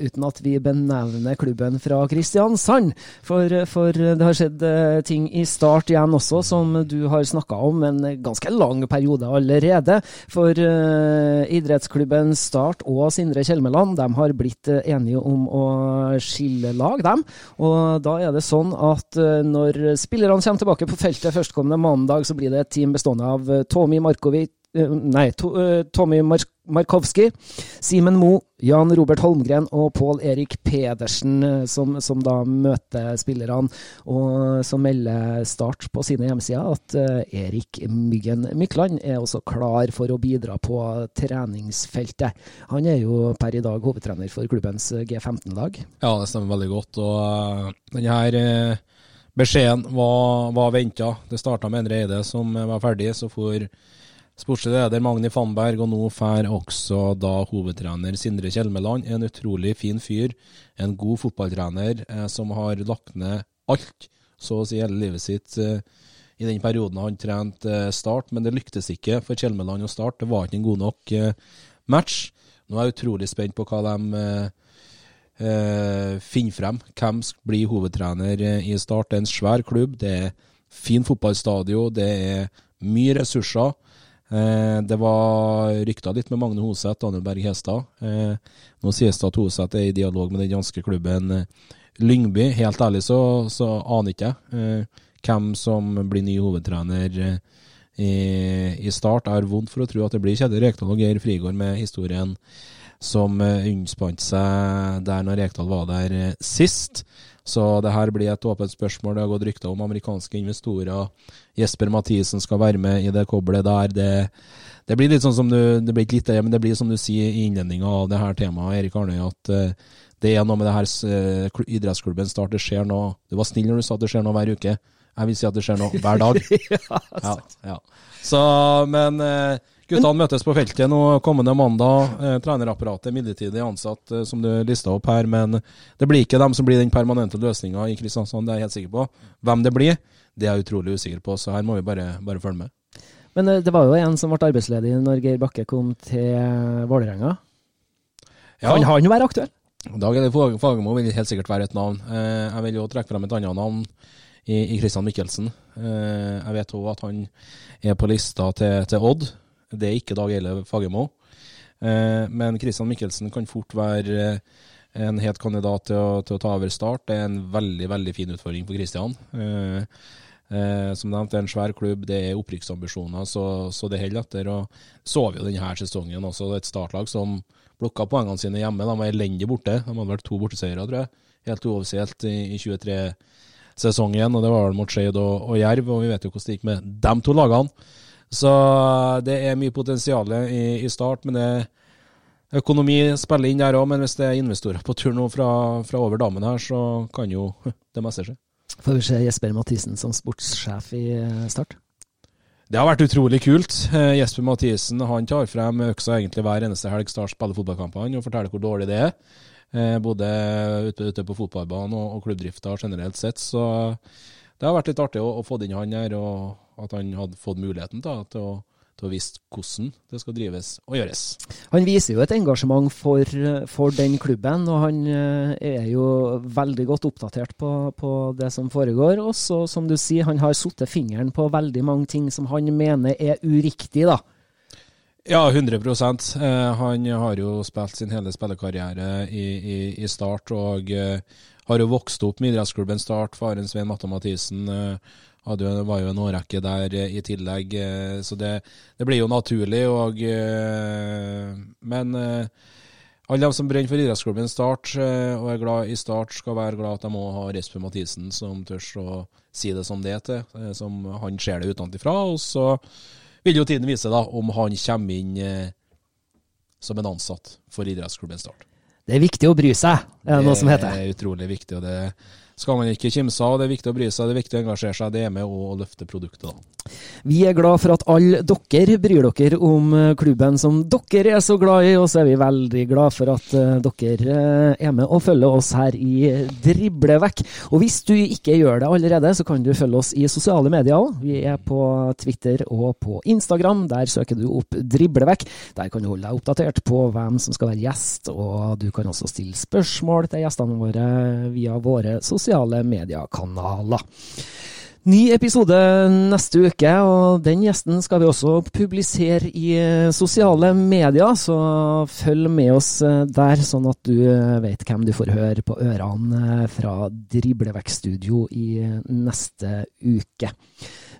uten at vi benevner klubben fra Kristiansand. For, for det har skjedd eh, ting i start igjen også, som du har snakka om en ganske lang periode allerede. For uh, idrettsklubben Start og Sindre Kjelmeland de har blitt enige om å skille lag, dem. Og da er det sånn at når spillerne kommer tilbake på feltet førstkommende mandag, så blir det et team bestående av Tommy Markovic eh, Nei, to, eh, Tommy Mark Markowski, Simen Mo, Jan Robert Holmgren og Pål Erik Pedersen, eh, som, som, da møter spillerne. Og som melder Start på sine hjemmesider at eh, Erik Myggen Mykland er også klar for å bidra på treningsfeltet. Han er jo per i dag hovedtrener for klubbens G15-lag. Ja, det stemmer veldig godt. Og denne her, beskjeden var, var venta. Det starta med Endre Eide som var ferdig. Så får Sportslig leder Magni Fannberg, og nå får også da hovedtrener Sindre Kjelmeland. En utrolig fin fyr. En god fotballtrener eh, som har lagt ned alt, så å si hele livet sitt, eh, i den perioden han trente eh, Start. Men det lyktes ikke for Kjelmeland å starte. Det var ikke en god nok eh, match. Nå er jeg utrolig spent på hva de eh, eh, finner frem. Hvem blir hovedtrener i Start? Det er en svær klubb. Det er fin fotballstadion. Det er mye ressurser. Eh, det var rykta litt med Magne Hoseth, Daniel Berg Hestad. Eh, nå sies det at Hoseth er i dialog med den danske klubben eh, Lyngby. Helt ærlig så, så aner ikke jeg hvem som blir ny hovedtrener i, i start. Jeg har vondt for å tro at det blir Kjetil Rekdal og Geir Frigård med historien som unnspant seg der når Rekdal var der sist. Så det her blir et åpent spørsmål. Det har gått rykter om amerikanske investorer. Jesper Mathisen skal være med i det koblet der. Det, det blir litt sånn som du, det blir ikke litt det, men det blir som du sier i innledninga av det her temaet, Erik Arnøy, at uh, det er noe med det her uh, idrettsklubben Start. Det skjer noe. Du var snill når du sa at det skjer noe hver uke. Jeg vil si at det skjer noe hver dag. *laughs* ja, ja. Så, men uh, Guttene møtes på feltet nå kommende mandag. Eh, trenerapparatet midlertidig ansatt, eh, som du lista opp her. Men det blir ikke dem som blir den permanente løsninga i Kristiansand, det er jeg helt sikker på. Hvem det blir, det er jeg utrolig usikker på, så her må vi bare, bare følge med. Men eh, det var jo en som ble arbeidsledig når Geir Bakke kom til Vålerenga. Ja. Kan han være aktuell? Dag Eide Fagermo vil helt sikkert være et navn. Eh, jeg vil jo trekke frem et annet navn i, Christian Michelsen. Eh, jeg vet òg at han er på lista til, til Odd. Det er ikke Dag Eile Fagermo. Eh, men Christian Michelsen kan fort være eh, en het kandidat til å, til å, ta over Start. Det er en veldig veldig fin utfordring for Christian. Eh, eh, som nevnt, det er en svær klubb, det er opprykksambisjoner, så, så det holder etter. Og så vi jo denne sesongen også et startlag som plukka poengene sine hjemme. De var elendig borte. De hadde vært to borteseiere, tror jeg. Helt uoffisielt i, i 23-sesongen. og Det var vel mot Skeid og, og Jerv, og vi vet jo hvordan det gikk med de to lagene. Så det er mye potensial i, i start, men det, økonomi spiller inn der òg. Men hvis det er investorer på tur nå fra, fra over dammen her, så kan jo *laughs* det meste skje. Får vi se Jesper Mathisen som sportssjef i eh, Start? Det har vært utrolig kult. Eh, Jesper Mathisen han tar frem øksa egentlig hver eneste helg Start spiller fotballkampene og forteller hvor dårlig det er. Eh, både ute, ute på fotballbanen og, og klubbdrifta generelt sett. Så det har vært litt artig å, å få inn han her. og at han hadde fått muligheten da, til, å, til å vise hvordan det skal drives og gjøres. Han viser jo et engasjement for, for den klubben, og han eh, er jo veldig godt oppdatert på, på det som foregår. Og så, som du sier, han har satt fingeren på veldig mange ting som han mener er uriktig, da. Ja, 100 eh, Han har jo spilt sin hele spillekarriere i, i, i Start, og eh, har jo vokst opp med idrettsklubben Start. Faren Svein Matte Mathisen hadde jo, var jo en årrekke der eh, i tillegg, eh, så det, det blir jo naturlig. Og, eh, men alle de som brenner for idrettsklubben Start og er glad i Start, skal være glad at de må ha Respe Mathisen, som tør å si det som det til, som han ser det utenfra. Og så vil jo tiden vise da om han kommer inn som en ansatt for idrettsklubben Start. Det er viktig å bry seg, er det noe som heter. Det er utrolig viktig. og det skal man ikke kimse av. Det er viktig å bry seg, det er viktig å engasjere seg. Det er med å løfte produktet. Vi er glad for at alle dere bryr dere om eh, klubben som dere er så glad i, og så er vi veldig glad for at uh, dere uh, er med og følger oss her i Driblevekk. Og hvis du ikke gjør det allerede, så kan du følge oss i sosiale medier òg. Vi er på Twitter og på Instagram. Der søker du opp Driblevekk. Der kan du holde deg oppdatert på hvem som skal være gjest, og du kan også stille spørsmål til gjestene våre via våre sosiale mediekanaler. Ny episode neste uke, og den gjesten skal vi også publisere i eh, sosiale medier, så følg med oss eh, der, sånn at du eh, vet hvem du får høre på ørene fra Driblevekststudio i neste uke.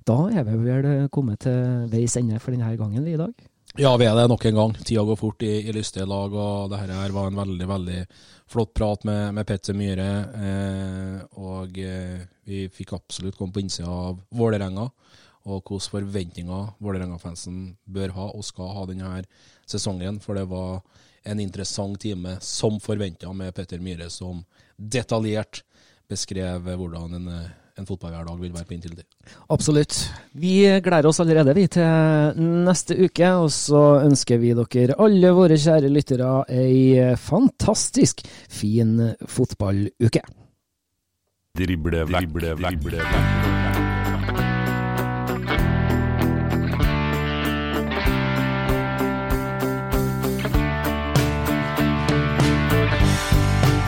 Da er vi vel kommet til veis ende for denne gangen vi i dag? Ja, vi er det nok en gang. Tida går fort i, i lystige lag, og det her var en veldig veldig flott prat med, med Petter Myhre. Eh, og eh, vi fikk absolutt komme på innsida av Vålerenga, og hvilke forventninger Vålerenga-fansen bør ha og skal ha denne sesongen. For det var en interessant time, som forventa, med Petter Myhre, som detaljert beskrev hvordan en en fotballhverdag vil være på inntil det. Absolutt. Vi gleder oss allerede vi til neste uke, og så ønsker vi dere alle våre kjære lyttere ei fantastisk fin fotballuke. Drible vekk, drible vekk, drible vekk.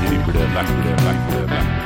Drible vekk, drible vekk, drible vekk.